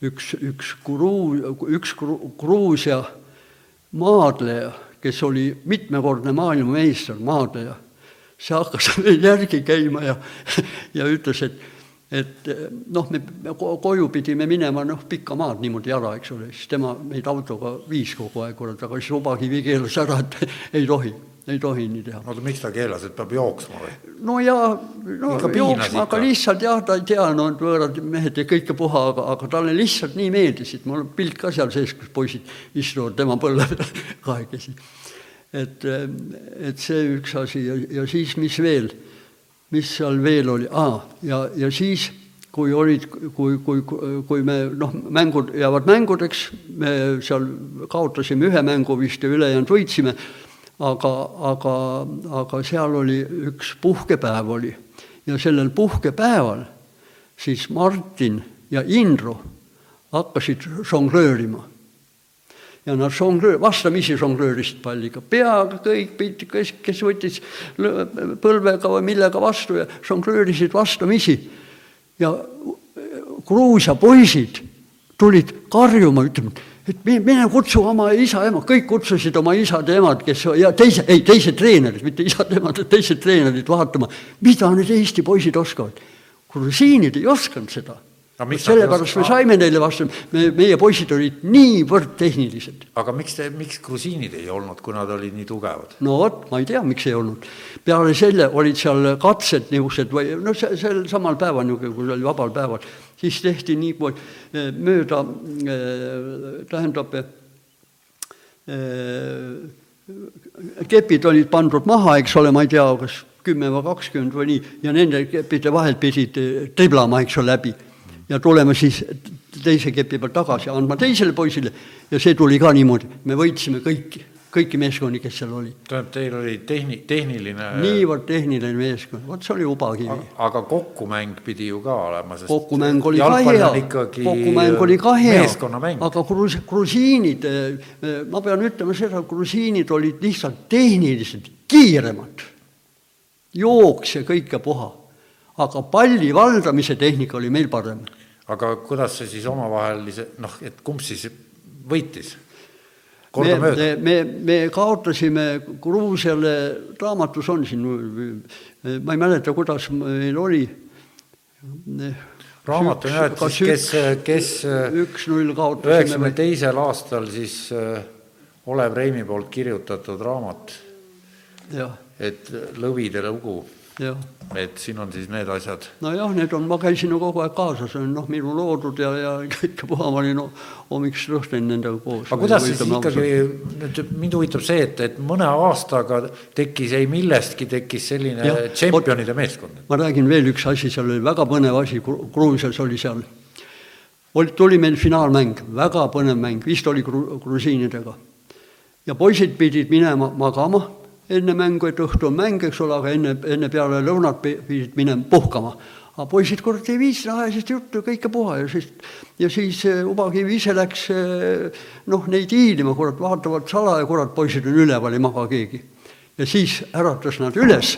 üks, üks Gruu-, üks Gruusia maadleja, kes oli mitmekordne maailmameister, maadleja, see hakkas järgi käima ja, ja ütles, et et noh, me koju pidime minema noh, pikka maad niimoodi jala, eks ole, siis tema meid autoga viis kogu aeg, kurat, aga siis lubakivi keelas ära, et ei tohi, ei tohi nii teha. oota, miks ta keelas, et peab jooksma või? no jaa, no jooksma, aga lihtsalt jah, ta ei tea, no võõrad mehed ja kõike puha, aga, aga talle lihtsalt nii meeldisid, mul on pilt ka seal sees, kus poisid istuvad tema põlve peal kahekesi. et, et see üks asi ja, ja siis, mis veel mis seal veel oli? Ah,, ja, ja siis, kui olid, kui, kui, kui me noh, mängud jäävad mängudeks, me seal kaotasime ühe mängu vist ja ülejäänud võitsime, aga, aga, aga seal oli üks puhkepäev oli. Ja sellel puhkepäeval siis Martin ja Indro hakkasid žonglöörima ja nad žonglöör, vastamisi žonglöörisid palliga, peaga kõik, kes, kes võttis põlvega või millega vastu ja žonglöörisid vastamisi. ja Gruusia poisid tulid karjuma, ütlema, et mine kutsu oma isa-ema, kõik kutsusid oma isad-emad, kes ja teise, ei, teised treenerid, mitte isad-emad, teised treenerid vaatama, mida need Eesti poisid oskavad. grusiinid ei osanud seda No ei sellepärast me saime neile vastu, me, meie poisid olid niivõrd tehnilised. aga miks te, miks grusiinid ei olnud, kui nad olid nii tugevad? no vot, ma ei tea, miks ei olnud. peale selle olid seal katsed niisugused või noh, sel samal päeval niisugune, kui oli vabal päeval, siis tehti nii kui eh, mööda, tähendab, eh, kepid olid pandud maha, eks ole, ma ei tea, kas kümme või kakskümmend või nii, ja nende keppide vahelt pidid eh, triblama, eks ole, läbi. Ja tulema siis teise kepi pealt tagasi, andma teisele poisile ja see tuli ka niimoodi, me võitsime kõiki, kõiki meeskondi, kes seal oli. tähendab, teil oli tehni-, tehniline niivõrd tehniline meeskond, vot see oli ubakivi. aga kokkumäng pidi ju ka olema, sest kokkumäng oli ka hea kokkumäng oli ka hea, aga gruus-, grusiinid, ma pean ütlema seda, grusiinid olid lihtsalt tehniliselt kiiremad. jooks ja kõik ja puha. aga palli valdamise tehnika oli meil parem. Aga kuidas see siis omavahel, noh, et kumb siis võitis? me, me, me, me kaotasime Gruusiale, raamatus on siin, ma ei mäleta, kuidas meil oli. raamat on jah, et siis kes, kes üks-null kaotasime üheksakümne teisel aastal siis äh, Olev Reimi poolt kirjutatud raamat, et Lõvide lugu, jah et siin on siis need asjad. nojah, need on, ma käisin ju kogu aeg kaasas, noh, minu loodud ja, ja kõike puha, ma olin no, hommikust õhtuni nendega koos. aga kuidas siis ikkagi, nüüd mind huvitab see, et, et mõne aastaga tekkis ei millestki, tekkis selline tšempionide meeskond. ma räägin veel üks asi, seal oli väga põnev asi, Gruusias oli seal. oli, tuli meil finaalmäng, väga põnev mäng, vist oli gru, grusiinidega. ja poisid pidid minema magama enne mängu, et õhtu on mäng, eks ole, aga enne, enne peale lõunat pidid minema puhkama. aga poisid kurat ei viitsinud, ajasid juttu kõike puha ja siis, ja siis Ubakivi ise läks noh, neid hiilima, kurat, vaatavad salaja, kurat, poisid on üleval, ei maga keegi. ja siis äratas nad üles,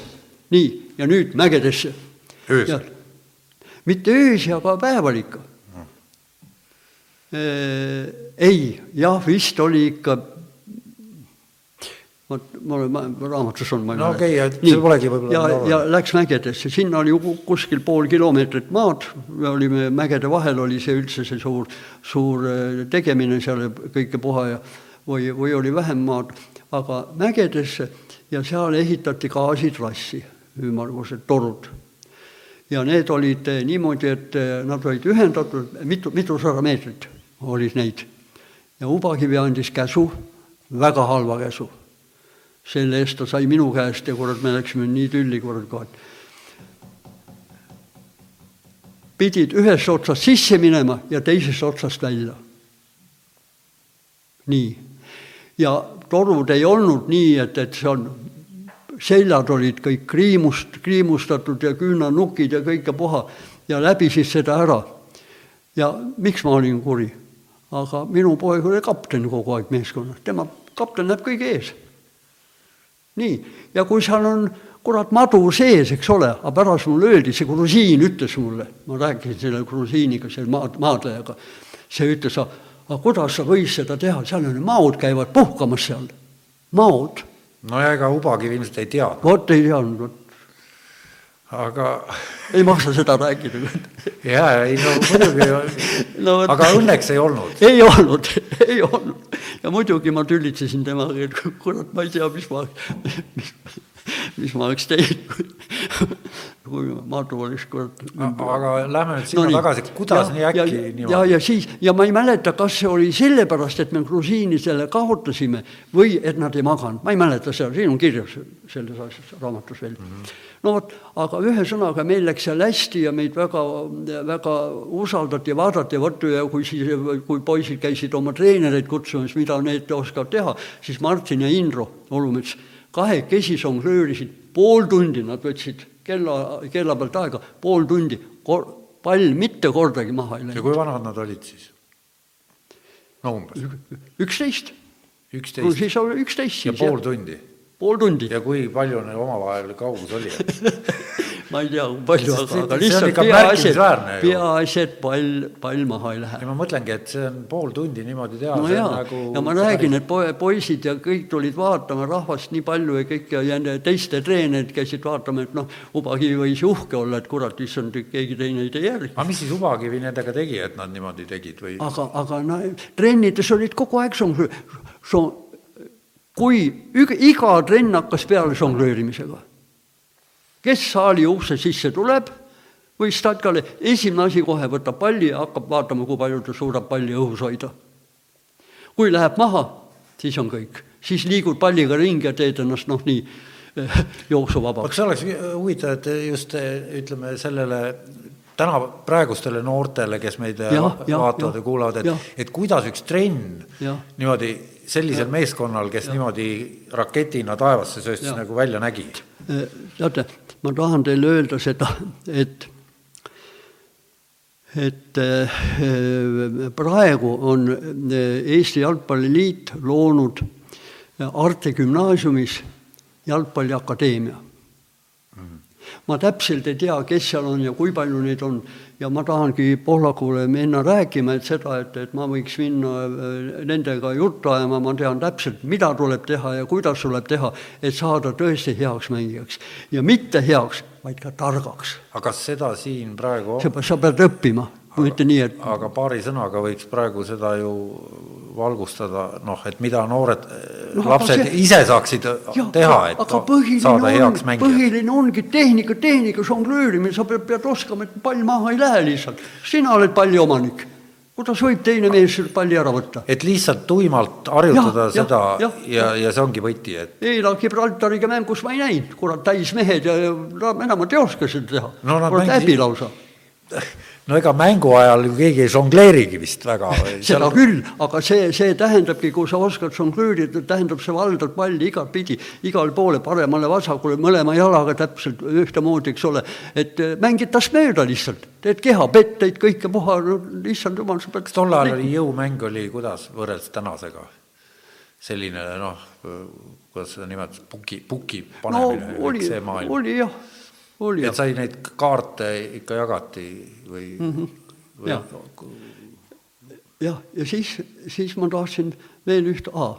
nii, ja nüüd mägedesse. öösel? mitte öösi, aga päeval ikka mm.. ei, jah, vist oli ikka vot ma, raamatus on, ma ei no okei okay,, et see polegi võib-olla ja, ja läks mägedesse, sinna oli kuskil pool kilomeetrit maad, me olime mägede vahel, oli see üldse see suur, suur äh, tegemine seal kõike puha ja või, või oli vähem maad, aga mägedesse ja seal ehitati gaasitrassi, ümmargused torud. ja need olid eh, niimoodi, et eh, nad olid ühendatud, mitu, mitusada meetrit olid neid. ja Ubakivi andis käsu, väga halva käsu selle eest ta sai minu käest ja kurat, me läksime nii tülli, kurat, kohe. pidid ühest otsast sisse minema ja teisest otsast välja. nii. ja torud ei olnud nii, et, et see on, seljad olid kõik kriimust, kriimustatud ja küünanukid ja kõike puha ja läbisid seda ära. ja miks ma olin kuri? aga minu poeg oli kapten kogu aeg meeskonnas, tema kapten läheb kõige ees nii, ja kui seal on kurat madu sees, eks ole, aga pärast mulle öeldi, see grusiin ütles mulle, ma rääkisin selle grusiiniga, selle maad, maadlejaga, see ütles, aga kuidas sa võis seda teha, seal on maod käivad puhkamas seal, maod. no ja ega Ubakivi ilmselt ei teadnud. vot ei teadnud, vot. Aga ei maksa seda rääkida. jaa, ei no muidugi no, aga õnneks ei olnud. ei olnud, ei olnud. ja muidugi ma tülitsesin temaga, et kurat, ma ei tea, mis ma, mis, mis ma oleks teinud, kui, Madu oleks kurat. aga lähme nüüd sinna no, tagasi, kuidas ja, nii äkki ja, niimoodi? ja, ja siis, ja ma ei mäleta, kas see oli sellepärast, et me grusiinidele kaotasime või et nad ei maganud, ma ei mäleta seda, siin on kirjas selles asjas raamatus veel mm. -hmm no vot, aga ühesõnaga meil läks seal hästi ja meid väga, väga usaldati ja vaadati, vot ja kui siis, kui poisid käisid oma treenereid kutsumas, mida need oskavad teha, siis Martin ja Indro Olumets kahekesi žonglöörisid pool tundi, nad võtsid kella, kella pealt aega, pool tundi, pall mitte kordagi maha ei ja läinud. kui vanad nad olid siis? no umbes üksteist. no üksteist siis oli üksteist ja siis pool jah. tundi. Pool tundi. ja kui palju neil omavahel kaugus oli? ma ei tea, kui palju, aga, aga lihtsalt peaasi, et, peaasi, et pall, pall maha ei lähe. ja ma mõtlengi, et see on pool tundi niimoodi teha. no jaa nagu..., ja ma räägin, et poisid ja kõik tulid vaatama, rahvast nii palju ja kõik ja, ja teiste treenerid käisid vaatama, et noh, Ubakivi võis uhke olla, et kurat, issand, keegi teine ei tee järgi. aga mis siis Ubakivi nendega tegi, et nad niimoodi tegid või? aga, aga no trennides olid kogu aeg žonglöör, kui iga trenn hakkas peale žonglöörimisega kes saali ukse sisse tuleb või statkale, esimene asi kohe võtab palli ja hakkab vaatama, kui palju ta suudab palli õhus hoida. kui läheb maha, siis on kõik, siis liigud palliga ringi ja teed ennast noh, nii eh, jooksuvabaks. kas oleks huvitav, et just ütleme sellele täna praegustele noortele, kes meid ja, vaatavad ja, ja kuulavad, et, et kuidas üks trenn ja. niimoodi sellisel ja. meeskonnal, kes ja. niimoodi raketina taevasse sööstis, nagu välja nägi? Eh, teate, ma tahan teile öelda seda, et et eh, praegu on eh, Eesti Jalgpalliliit loonud Arte gümnaasiumis jalgpalliakadeemia. Ma täpselt ei tea, kes seal on ja kui palju neid on ja ma tahangi Pohlakule minna rääkima, et seda, et, et ma võiks minna äh, nendega juttu ajama, ma tean täpselt, mida tuleb teha ja kuidas tuleb teha, et saada tõesti heaks mängijaks. ja mitte heaks, vaid ka targaks. aga kas seda siin praegu on? sa pead õppima, ma ütlen nii, et aga paari sõnaga võiks praegu seda ju valgustada, noh, et mida noored no, lapsed see, ise saaksid ja, teha, et aga saada on, heaks mängijaks. põhiline ongi tehnika, tehnika, žonglöörimine, sa pead, pead oskama, et pall maha ei lähe lihtsalt. sina oled palli omanik. kuidas võib teine mees palli ära võtta? et lihtsalt tuimalt harjutada ja, seda ja, ja, ja, ja see ongi võti, et. eile Gibraltariga mängus ma ei näinud, kurat, täismehed ja, ja enamad ei oska seda teha no,. kurat, häbi lausa no ega mängu ajal ju keegi ei žongleerigi vist väga. seda seal... küll, aga see, see tähendabki, kui sa oskad žongleerida, tähendab, sa valdad palli igatpidi, igale poole, paremale-vasakule, mõlema jalaga täpselt ühtemoodi, eks ole. et äh, mängid tast mööda lihtsalt, teed kehapetteid, kõike puha, no issand jumal, sa pead. kas tol ajal oli jõumäng oli kuidas võrreldes tänasega? selline noh, kuidas seda nimetada, puki, puki panemine no,, oli, oli jah et sai neid kaarte ikka jagati või mm? -hmm. või jah, jah, ja siis, siis ma tahtsin veel üht, aa,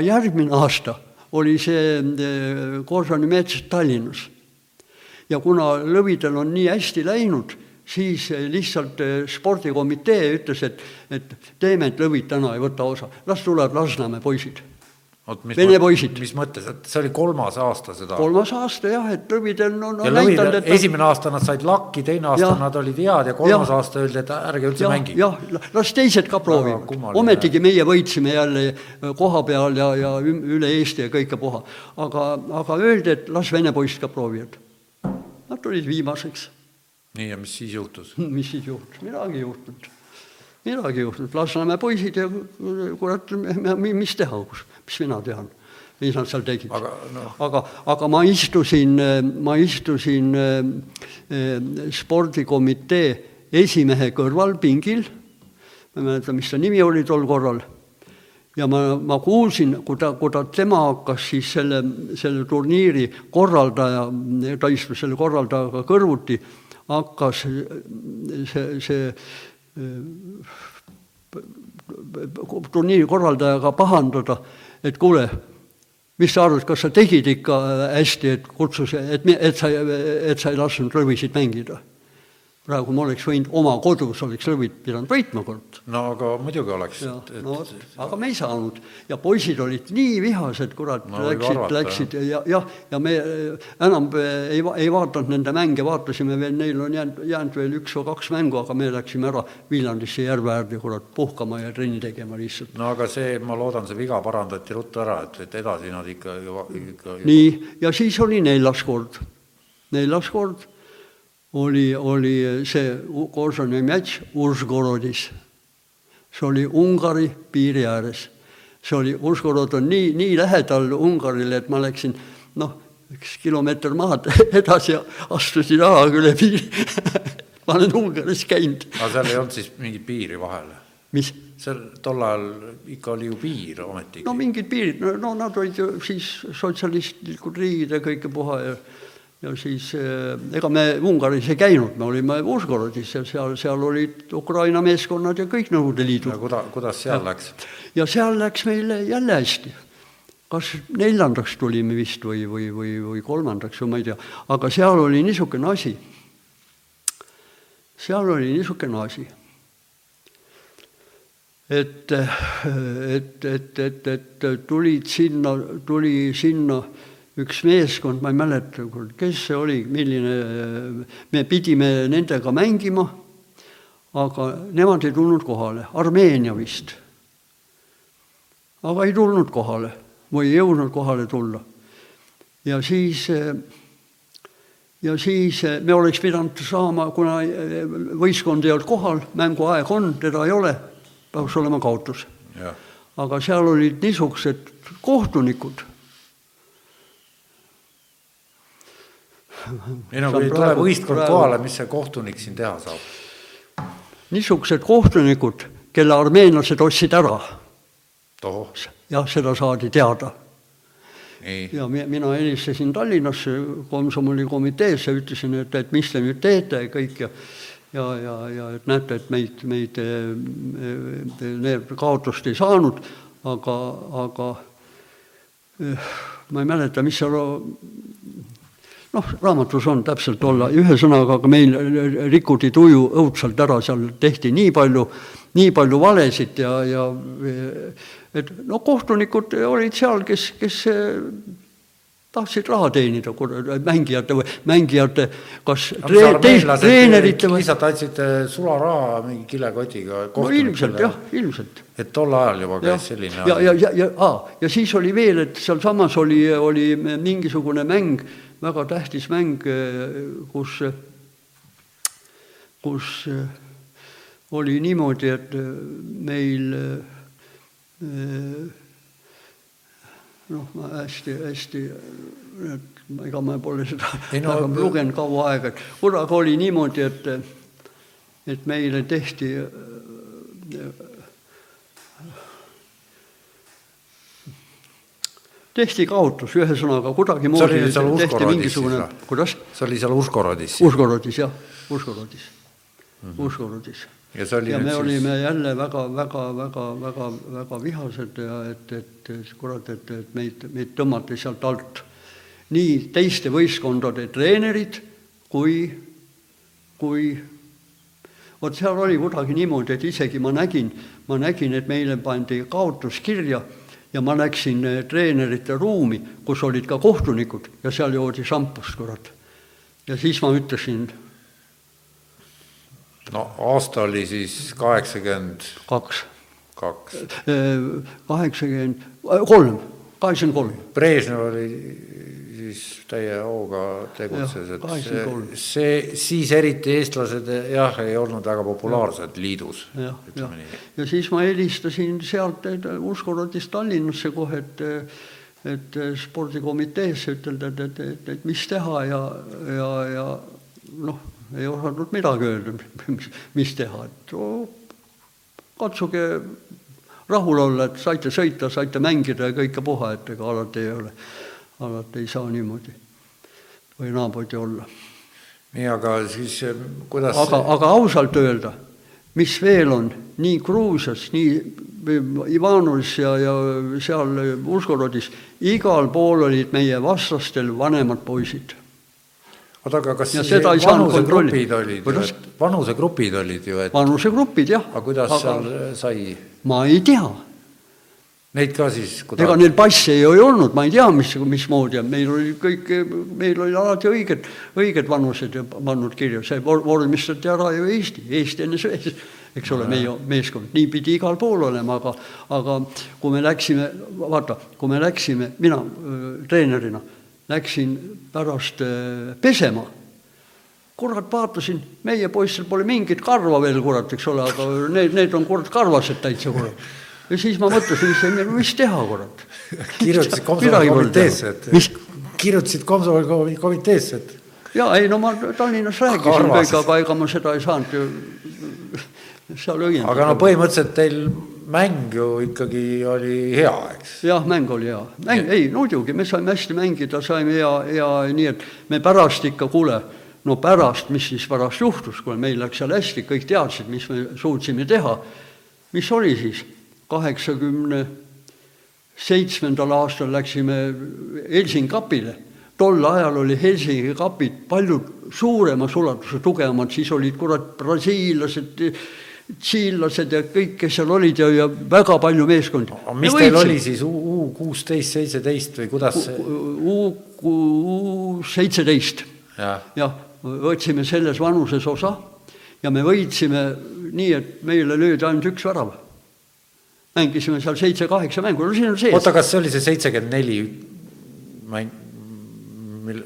järgmine aasta oli see eh, Korsani mets Tallinnas. ja kuna lõvidel on nii hästi läinud, siis lihtsalt eh, spordikomitee ütles, et, et teeme, et lõvid täna ei võta osa, las tulevad Lasnamäe poisid Vene poisid. mis mõttes, et see oli kolmas aasta seda? kolmas aasta jah, et lõvidel on, on näidanud, et esimene aasta nad said lakki, teine aasta ja, nad olid head ja kolmas ja, aasta öeldi, et ärge üldse ja, mängige. jah, las teised ka proovivad, ometigi meie võitsime jälle koha peal ja, ja üle Eesti ja kõike puha. aga, aga öeldi, et las vene poisid ka proovivad. Nad tulid viimaseks. nii, ja mis siis juhtus mis siis juhtus, midagi ei juhtunud midagi juhtunud, Lasnamäe poisid ja kurat, mis teha, mis mina tean, mis nad seal tegid. aga, no. aga, aga ma istusin, ma istusin äh, spordikomitee esimehe kõrval pingil, ma ei mäleta, mis ta nimi oli tol korral, ja ma, ma kuulsin, kui ta, kui ta, tema hakkas siis selle, selle turniiri korraldaja, ta istus selle korraldajaga kõrvuti, hakkas see, see turniiri korraldajaga pahandada, et kuule, mis sa arvad, kas sa tegid ikka hästi, et kutsus, et, et sa, et sa ei lasknud rõvisid mängida praegu ma oleks võinud oma kodus, oleks Lõvit pidanud võitma kord. no aga muidugi oleks. Et... No, aga me ei saanud ja poisid olid nii vihased, kurat no,, läksid, läksid ja jah, ja me enam ei, ei vaadanud nende mänge, vaatasime veel, neil on jäänud, jäänud veel üks või kaks mängu, aga me läksime ära Viljandisse järve äärde, kurat, puhkama ja trenni tegema lihtsalt. no aga see, ma loodan, see viga parandati ruttu ära, et, et edasi nad ikka, ikka nii, ja siis oli neljas kord, neljas kord oli, oli see Korsoni mets Ursgorodis. see oli Ungari piiri ääres. see oli, Ursgorod on nii, nii lähedal Ungarile, et ma läksin noh, üks kilomeeter maad edasi ja astusin rahaga üle piiri ma olen Ungaris käinud. aga seal ei olnud siis mingit piiri vahel? mis? seal tol ajal ikka oli ju piir ometigi. no mingid piirid, no, no nad olid ju siis sotsialistlikud riigid ja kõike puha ja ja siis eh, ega me Ungaris ei käinud, me olime Užgorodis ja seal, seal olid Ukraina meeskonnad ja kõik Nõukogude Liidu. kuida-, kuidas seal läks? ja seal läks meil jälle hästi. kas neljandaks tulime vist või, või, või, või kolmandaks või ma ei tea, aga seal oli niisugune asi. seal oli niisugune asi, et, et, et, et, et tulid sinna, tuli sinna üks meeskond, ma ei mäleta, kes see oli, milline, me pidime nendega mängima, aga nemad ei tulnud kohale, Armeenia vist. aga ei tulnud kohale või ei jõudnud kohale tulla. ja siis, ja siis me oleks pidanud saama, kuna võistkond ei olnud kohal, mänguaeg on, teda ei ole, peaks olema kaotus. aga seal olid niisugused kohtunikud ei no kui ei tule võistkond kohale, mis see kohtunik siin teha saab? niisugused kohtunikud, kelle armeenlased ostsid ära. jah, seda saadi teada. ja mina helistasin Tallinnasse komsomoli komiteesse, ütlesin, et, et mis te nüüd teete ja kõik ja ja, ja, ja et näete, et meid, meid, need kaotust ei saanud, aga, aga eh, ma ei mäleta, mis seal noh, raamatus on täpselt olla, ühesõnaga, aga meil rikuti tuju õudselt ära, seal tehti nii palju, nii palju valesid ja, ja et no kohtunikud olid seal, kes, kes tahtsid raha teenida, mängijate või mängijate, kas tre, teist treenerite või. lihtsalt andsid sularaha mingi kilekotiga. no ilmselt jah, ilmselt. et tol ajal juba käis selline. ja, ja, ja, ja, ja siis oli veel, et sealsamas oli, oli mingisugune mäng väga tähtis mäng, kus, kus oli niimoodi, et meil noh, ma hästi-hästi, ega ma pole seda ei, no, lugenud kaua aega, et korraga oli niimoodi, et, et meile tehti tehti kaotus, ühesõnaga kuidagimoodi tehti mingisugune, kuidas? see oli seal Užgorodis? Užgorodis jah, Užgorodis mm, -hmm. Užgorodis. ja ja me siis... olime jälle väga, väga, väga, väga, väga vihased ja et, et kurat, et, et meid, meid tõmmati sealt alt. nii teiste võistkondade treenerid kui, kui vot seal oli kuidagi niimoodi, et isegi ma nägin, ma nägin, et meile pandi kaotus kirja ja ma läksin eh, treenerite ruumi, kus olid ka kohtunikud ja seal joodi šampust, kurat. ja siis ma ütlesin. no aasta oli siis kaheksakümmend. kaks. kaks. Eh, kaheksakümmend, kolm, kaheksakümmend kolm. Brežnev oli täie hooga tegutses, et see, see, siis eriti eestlased jah, ei olnud väga populaarsed ja. liidus. jah, jah, ja siis ma helistasin sealt Užgorodist Tallinnasse kohe, et et spordikomiteesse ütelda, et, et, et, et mis teha ja, ja, ja noh, ei osanud midagi öelda, mis, mis teha, et oh, katsuge rahul olla, et saite sõita, saite mängida ja kõike puha, et ega alati ei ole alati ei saa niimoodi või naamoodi olla. nii, aga siis eh, kuidas aga, aga ausalt öelda, mis veel on, nii Gruusias, nii Ivanovis ja, ja seal Užgorodis, igal pool olid meie vastastel vanemad poisid. oota, aga kas ja vanusegrupid olid ju, et vanusegrupid olid ju, et vanusegrupid, jah. aga kuidas aga, seal sai? ma ei tea Neid ka siis kuda... ega neil passe ju ei olnud, ma ei tea, mis, mismoodi, meil oli kõik, meil oli alati õiged, õiged vanused pannud kirja, see vormistati ära ju Eesti, Eesti enne Šveits, eks ole, meie meeskond, nii pidi igal pool olema, aga, aga kui me läksime, vaata, kui me läksime, mina treenerina läksin pärast pesema. Kurat, vaatasin, meie poistel pole mingit karva veel, kurat, eks ole, aga need, need on kurat karvased täitsa, kurat ja siis ma mõtlesin, mis teha, kurat. kirjutasid komsomoli komiteesse, et mis? kirjutasid komsomoli komiteesse, et. ja ei no ma Tallinnas rääkisin kõik, aga ega ma seda ei saanud ju seal õiendada. aga no põhimõtteliselt teil mäng ju ikkagi oli hea, eks. jah, mäng oli hea, mäng, ei muidugi, me saime hästi mängida, saime hea, hea nii, et me pärast ikka, kuule, no pärast, mis siis pärast juhtus, kuule, meil läks seal hästi, kõik teadsid, mis me suutsime teha. mis oli siis? Kaheksakümne seitsmendal aastal läksime Helsingi kapile. tol ajal oli Helsingi kapid palju suuremas ulatuses tugevamad, siis olid kurat brasiillased, tsiillased ja kõik, kes seal olid ja, ja väga palju meeskondi. mis teil oli siis U kuusteist, seitseteist või kuidas see? U seitseteist. jah, võtsime selles vanuses osa ja me võitsime nii, et meile löödi ainult üks värav mängisime seal seitse-kaheksa mängu, no siin on sees. oota, kas see oli see seitsekümmend neli mäng, mil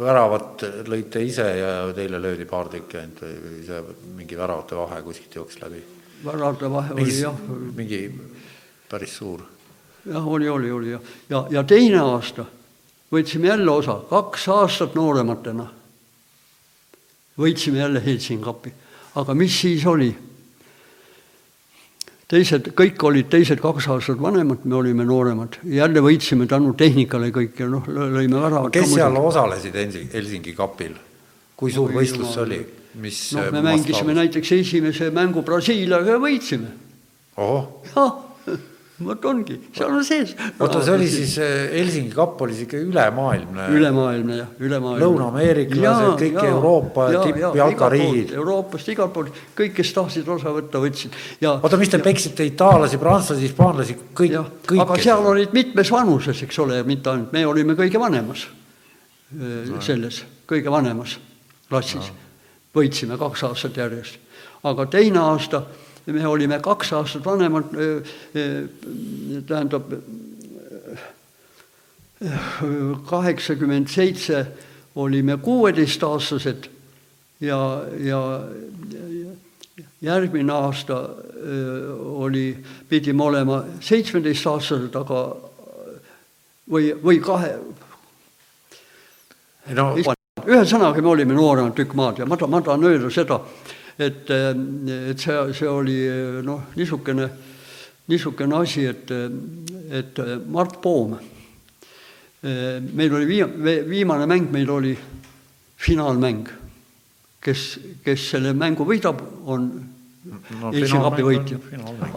väravat lõite ise ja teile löödi paar tükki ainult või, see mingi väravate vahe kuskilt jooksis läbi? väravate vahe mingi, oli jah. mingi päris suur. jah, oli, oli, oli jah, ja, ja teine aasta võtsime jälle osa, kaks aastat noorematena võitsime jälle Helsingi kapi, aga mis siis oli teised, kõik olid teised kaks aastat vanemad, me olime nooremad, jälle võitsime tänu tehnikale kõik ja noh, lõime väravad. kes seal osalesid Helsingi kapil? kui suur võistlus see oli? mis noh, me mängisime näiteks esimese mängu Brasiiliaga ja võitsime. jah vot ongi, seal on sees. oota, see oli siis äh, Helsingi kapp oli sihuke ülemaailmne. ülemaailmne jah, ülemaailmne. Lõuna-ameeriklased, kõik ja, Euroopa tippjalkariigid. Euroopast igalt poolt, kõik, kes tahtsid osa võtta, võtsid. oota, mis te peksite itaallasi, prantslasi, hispaanlasi, kõik, kõik. aga seal olid mitmes vanuses, eks ole, mitte ainult, me olime kõige vanemas no. selles, kõige vanemas klassis no.. võitsime kaks aastat järjest, aga teine aasta me olime kaks aastat vanemad, tähendab kaheksakümmend seitse olime kuueteistaastased ja, ja järgmine aasta oli, pidime olema seitsmeteistaastased, aga või, või kahe no. ühesõnaga, me olime nooremad tükk maad ja ma tahan, ma tahan öelda seda, et, et see, see oli noh, niisugune, niisugune asi, et, et Mart Poom, meil oli vii-, viimane mäng meil oli finaalmäng. kes, kes selle mängu võidab, on no, Eesti kapi võitja.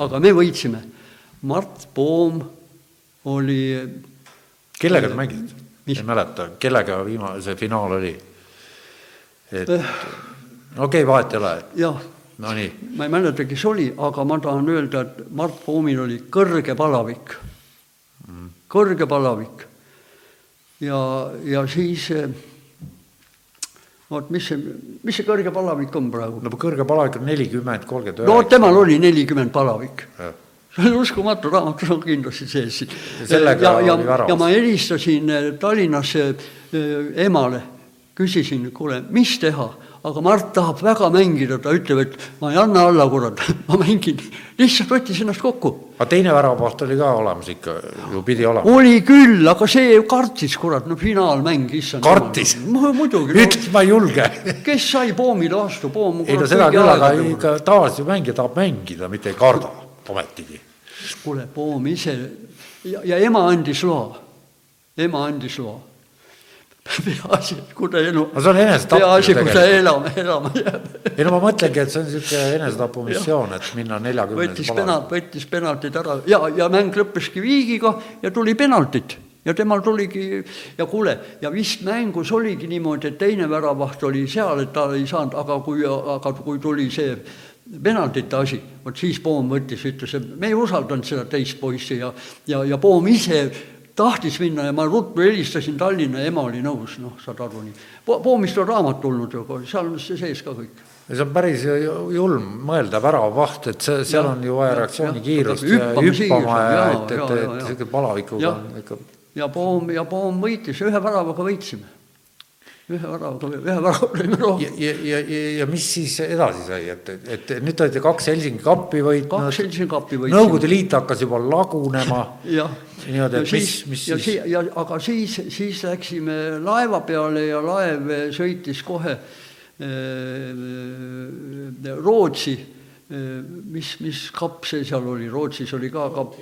aga me võitsime. Mart Poom oli kellega te mängisite? ei mäleta, kellega viimane, see finaal oli? et okei okay,, vahet ei ole. jah no nii. ma ei mäleta, kes oli, aga ma tahan öelda, et Mart Poomil oli kõrge palavik mm., kõrge palavik. ja, ja siis vot mis see, mis see kõrge palavik on praegu? no kõrge palavik on nelikümmend, kolmkümmend üheksa. no temal oli nelikümmend palavik. see on uskumatu, raamatus on kindlasti sees ja, ja, ja, ja ma helistasin Tallinnasse emale, küsisin, kuule, mis teha aga Mart tahab väga mängida, ta ütleb, et ma ei anna alla, kurat, ma mängin. lihtsalt võttis ennast kokku. aga teine väravaht oli ka olemas ikka, ju pidi olema? oli küll, aga see kartis, kurat, no finaalmäng, issand. kartis? muidugi. ütles, ma ei julge kes sai Poomile vastu, Poom. ei no seda küll, aga ikka tavaliselt mängija tahab mängida, mitte ei karda, ometigi. kuule, Poom ise ja, ja ema andis loa, ema andis loa peaasi, et kui ta elu. peaasi, kui ta elama, elama jääb. ei no ma mõtlengi, et see on niisugune enesetapumissioon, et minna neljakümnendas. võttis penalt, võttis penaltid ära ja, ja mäng lõppeski viigiga ja tuli penaltid ja temal tuligi ja kuule, ja vist mängus oligi niimoodi, et teine väravaht oli seal, et ta ei saanud, aga kui, aga kui tuli see penaltite asi, vot siis Poom võttis, ütles, et me ei usaldanud seda teist poissi ja, ja, ja Poom ise tahtis minna ja ma ruttu helistasin Tallinna ema oli nõus, noh, saad aru nii. Poomist on raamat tulnud ju, seal on see sees ka kõik. see on päris julm mõelda, väravaht, et see, seal ja, on ju vaja reaktsioonikiirust ja hüppama ja et, et, et niisugune palavikuga on ikka. ja Poom, ja Poom võitis, ühe väravaga võitsime ühe väravaga, ühe värava lõime rohkem. ja, ja, ja, ja mis siis edasi sai, et, et nüüd te olete kaks Helsingi kappi võitnud. kaks Helsingi kappi võitsime. Nõukogude Liit hakkas juba lagunema. niimoodi, et mis, mis ja siis. ja aga siis, siis läksime laeva peale ja laev sõitis kohe äh, Rootsi mis, mis kapp see seal oli, Rootsis oli ka kapp.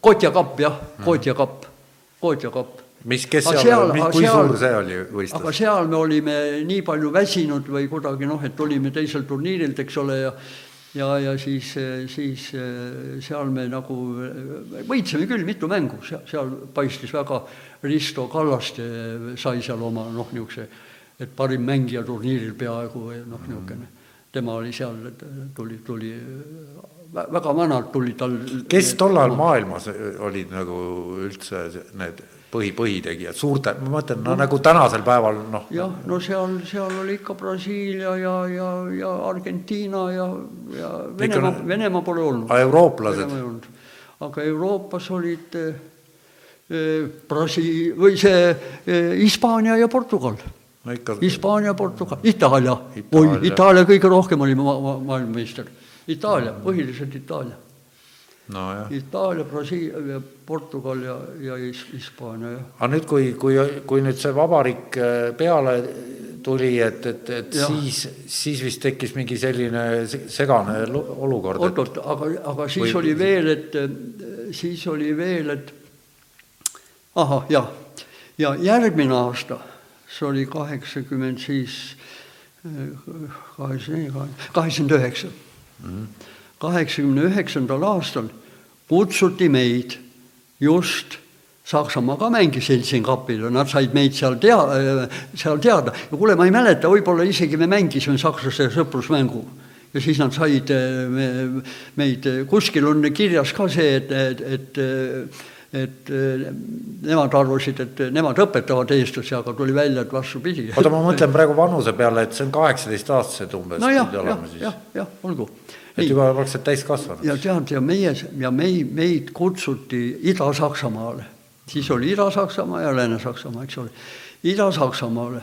Kotja kapp jah, Kotja kapp, Kotja kapp mis, kes seal, seal, kui seal, suur see oli võistlus? aga seal me olime nii palju väsinud või kuidagi noh, et olime teisel turniirilt, eks ole, ja ja, ja siis, siis seal me nagu võitsime küll mitu mängu, seal, paistis väga, Risto Kallaste sai seal oma noh, niisuguse, et parim mängija turniiril peaaegu või noh, niisugune, tema oli seal, tuli, tuli väga vanalt tulid tal. kes tollal maailmas olid nagu üldse need põhi, põhitegijad, suurte, ma mõtlen, no nagu tänasel päeval noh. jah, no seal, seal oli ikka Brasiilia ja, ja, ja Argentiina ja, ja Venemaa, Venemaa pole olnud. eurooplased? aga Euroopas olid eh, eh Brasiil- või see eh, Hispaania ja Portugal no ikka. Hispaania, Portugal, Itaalia, oi, Itaalia kõige rohkem oli ma, ma, maailmameister. Itaalia, põhiliselt Itaalia no,. Itaalia, Brasiilia, Portugal ja, ja Hispaania, jah. aga nüüd, kui, kui, kui nüüd see vabariik äh, peale tuli, et, et, et ja. siis, siis vist tekkis mingi selline segane olukord. oot-oot, aga, aga siis või... oli veel, et siis oli veel, et ahah, jah, ja järgmine aasta, see oli kaheksakümmend siis, kaheksakümmend, kaheksakümmend üheksa mhm kaheksakümne üheksandal aastal kutsuti meid just Saksamaa ka mängis Helsingapil ja nad said meid seal tea-, seal teada ja kuule, ma ei mäleta, võib-olla isegi me mängisime sakslaste sõprusmängu. ja siis nad said me, meid, kuskil on kirjas ka see, et, et, et et nemad arvasid, et nemad õpetavad eestlasi, aga tuli välja, et vastupidi. oota, ma mõtlen praegu vanuse peale, et see on kaheksateistaastased umbes. no jah, jah, jah, jah, olgu et juba praktiliselt täiskasvanud. ja tead, ja meie ja meid, meid kutsuti Ida-Saksamaale, siis oli Ida-Saksamaa ja Lääne-Saksamaa, eks ole. Ida-Saksamaale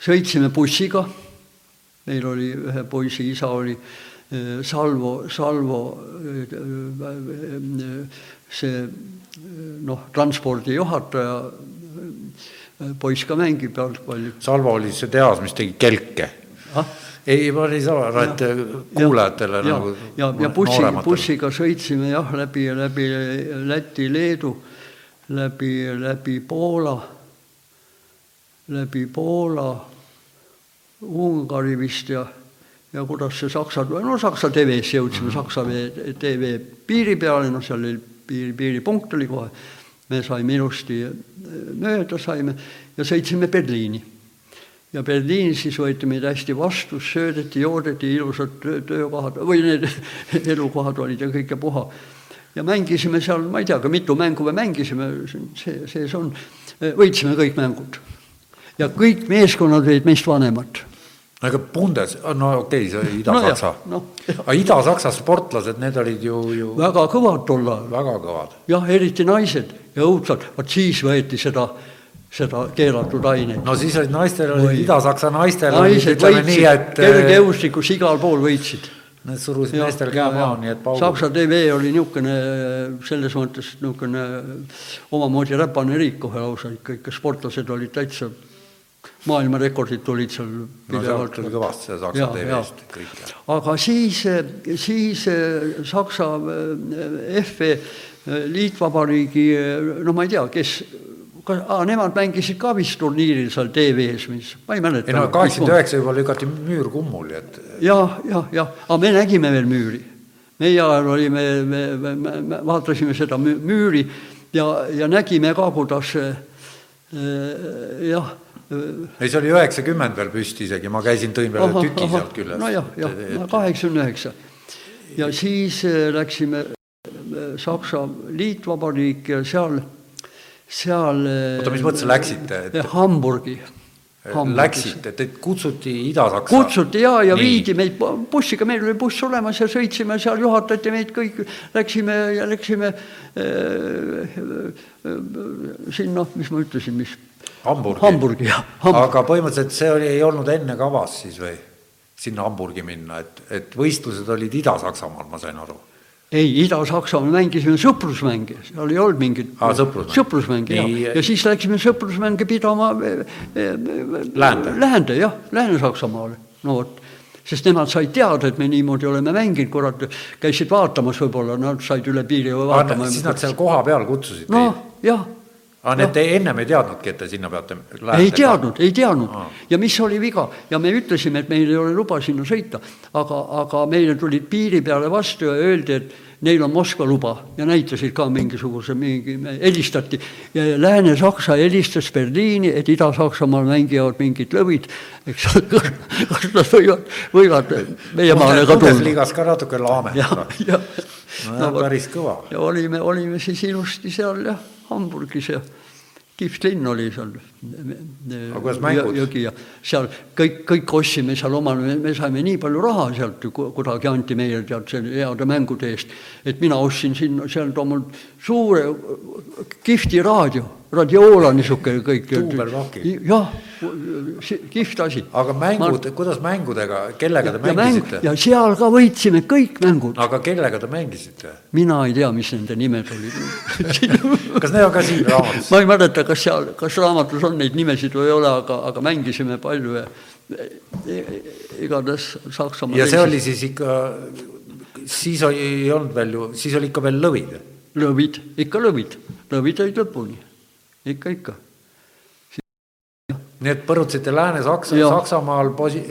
sõitsime bussiga, meil oli ühe poisi isa oli eh, Salvo, Salvo eh, see noh, transpordijuhataja, poiss ka mängib jalgpalli. Salvo oli see tehas, mis tegi kelke ah?? Ei, ma ei saa aru, et kuulajatele ja, nagu ja, ja bussi, bussiga sõitsime jah, läbi, läbi Läti, Leedu, läbi, läbi Poola, läbi Poola, Ungari vist ja, ja kuidas see Saksa, no Saksa TV-sse jõudsime, Saksa TV piiri peale, noh, seal oli piiri, piiripunkt oli kohe, me saime ilusti mööda, saime ja sõitsime Berliini ja Berliinis siis võeti meid hästi vastu, söödeti, joodeti, ilusad töökohad või need elukohad olid ja kõik ja puha. ja mängisime seal, ma ei tea, ka mitu mängu me mängisime, see, sees on, võitsime kõik mängud. ja kõik meeskonnad olid meist vanemad aga Bundes, no okei okay,, see Ida-Saksa no,. No, aga Ida-Saksa sportlased, need olid ju, ju väga kõvad tol ajal. väga kõvad. jah, eriti naised ja õudselt, vot siis võeti seda seda keelatud aineid. no siis olid naistel, olid Ida-Saksa naistel naised võitsid, et... kergejõustikus igal pool võitsid. Need surusid meestel käe maha, nii et paugud. Saksa TV oli niisugune selles mõttes niisugune omamoodi räpane riik kohe lausa ikka, ikka sportlased olid täitsa, maailmarekordid tulid seal no sealt tuli kõvasti see Saksa TV-st kõik. aga siis, siis Saksa FE liitvabariigi, no ma ei tea, kes aa, nemad mängisid ka vist turniiril seal TV-s, mis, ma ei mäleta. ei no kaheksakümmend üheksa juba lükati müür kummuli, et. jah, jah, jah, aga me nägime veel müüri. meie ajal olime, me, me, me, me vaatasime seda müüri ja, ja nägime ka, kuidas äh, jah ei, see oli üheksakümmend veel püsti isegi, ma käisin, tõin veel tüki aha, sealt küljest. nojah, jah, kaheksakümne üheksa. ja siis äh, läksime äh, Saksa Liitvabariiki ja seal seal oota, mis mõttes läksite et...? Hamburgi. Läksite, teid kutsuti Ida-Saksa? kutsuti ja, ja Nii. viidi meid bussiga, meil oli buss olemas ja sõitsime seal, juhatati meid kõik, läksime ja läksime äh, sinna, mis ma ütlesin, mis Hamburgi, Hamburgi, jah. aga põhimõtteliselt see oli, ei olnud enne kavas siis või? sinna Hamburgi minna, et, et võistlused olid Ida-Saksamaal, ma sain aru ei, Ida-Saksamaal mängisime sõprusmänge, seal ei olnud mingit ah, sõprusmäng. sõprusmänge jah, ja siis läksime sõprusmänge pidama eh, eh, Läände, Läände jah, Lääne-Saksamaale, no vot. sest nemad said teada, et me niimoodi oleme mänginud, kurat, käisid vaatamas võib-olla, nad said üle piiri vaatama. siis nad seal kohapeal kutsusid no, teid? jah. Aga need te ennem ei teadnudki, et te sinna peate lähete? ei teadnud, ei teadnud Aa. ja mis oli viga ja me ütlesime, et meil ei ole luba sinna sõita, aga, aga meile tulid piiri peale vastu ja öeldi, et neil on Moskva luba ja näitasid ka mingisuguse, mingi, helistati Lääne-Saksa helistas Berliini, et Ida-Saksamaal mängivad mingid lõvid, eks kas nad võivad, võivad meie maale ka tulla. Bundesligas ka natuke laametada. no, no päris kõva. ja olime, olime siis ilusti seal jah, Hamburgis ja kihvt linn oli seal. Jõgi ja seal kõik, kõik ostsime seal omal, me saime nii palju raha sealt kuidagi anti meile tead selle heade mängude eest, et mina ostsin sinna sealt omal suure kihvti raadio Radiola niisugune kõik. jah, kihvt asi. aga mängud Ma..., kuidas mängudega, kellega te mängisite? ja seal ka võitsime kõik mängud. aga kellega te mängisite? mina ei tea, mis nende nimed olid kas need on ka siin raamatus? ma ei mäleta, kas seal, kas raamatus on neid nimesid ei ole, aga, aga mängisime palju ja igatahes Saksamaa. ja see oli siis ikka, siis oli, ei olnud veel ju, siis oli ikka veel lõvid? lõvid, ikka lõvid, lõvid olid lõpuni ikka, ikka. nii et põrutasite Lääne-Saksa, Saksamaal posi-,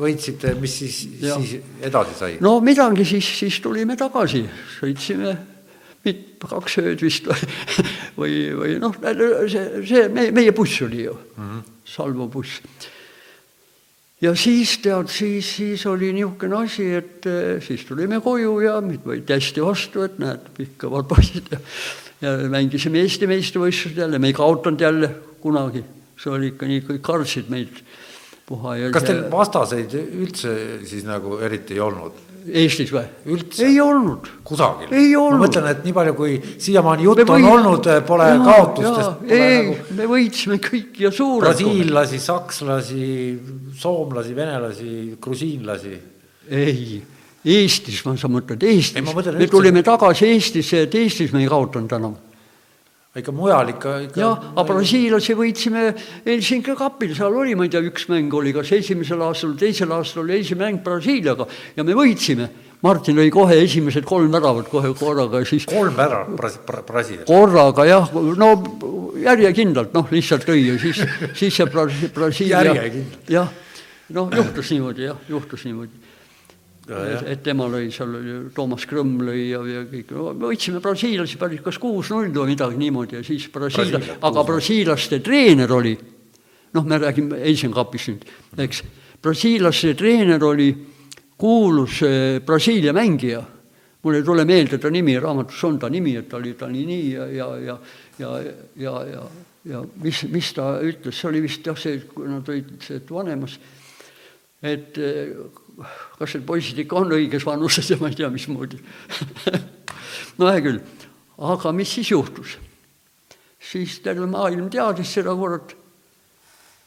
võitsite, mis siis, siis edasi sai? no midagi, siis, siis tulime tagasi, sõitsime mit-, kaks ööd vist või, või noh, see, see meie, meie buss oli ju mm, -hmm. Salvo buss. ja siis tead, siis, siis oli niisugune asi, et eh, siis tulime koju ja meid võeti hästi vastu, et näed, kõvad poisid ja ja mängisime Eesti meistrivõistlused jälle, me ei kaotanud jälle kunagi, see oli ikka nii, kõik kartsid meid puha ja kas teil vastaseid üldse siis nagu eriti ei olnud? Eestis või? üldse? ei olnud. kusagil? ma mõtlen, et nii palju, kui siiamaani juttu võid... on olnud, pole ja, kaotustest. ei nagu..., me võitsime kõik ja suurelt. brasiillasi, sakslasi, soomlasi, venelasi, grusiinlasi. ei Eestis, ma, sa mõtled Eestis, me tulime tagasi Eestisse, et Eestis me ei kaotanud enam. Ikka mujal ikka, ikka. jah, aga brasiillasi võitsime Helsingi kapil, seal oli, ma ei tea, üks mäng oli, kas esimesel aastal, teisel aastal oli esimene mäng Brasiiliaga ja me võitsime. Martin lõi kohe esimesed kolm väravat kohe korraga ja siis. kolm väravat Bras-, Brasiilias? korraga jah, no järjekindlalt, noh, lihtsalt lõi ja siis, siis see Bras-, Brasiilia. jah, noh, juhtus niimoodi jah, juhtus niimoodi et tema lõi, seal Toomas Krõmm lõi ja, ja kõik. No,, me võitsime brasiillasi päris kas kuus-null või midagi niimoodi ja siis Brasiilia, aga brasiillaste treener oli, noh, me räägime Cupist nüüd, eks, brasiillaste treener oli kuulus eh, Brasiilia mängija, mul ei tule meelde ta nimi, raamatus on ta nimi, et ta oli, ta oli nii ja, ja, ja, ja, ja, ja, ja mis, mis ta ütles, see oli vist jah, see, kui nad olid vanemas, et eh, kas need poisid ikka on õiges vanuses ja ma ei tea, mismoodi. No hea küll, aga mis siis juhtus? siis terve maailm teadis seda, kurat,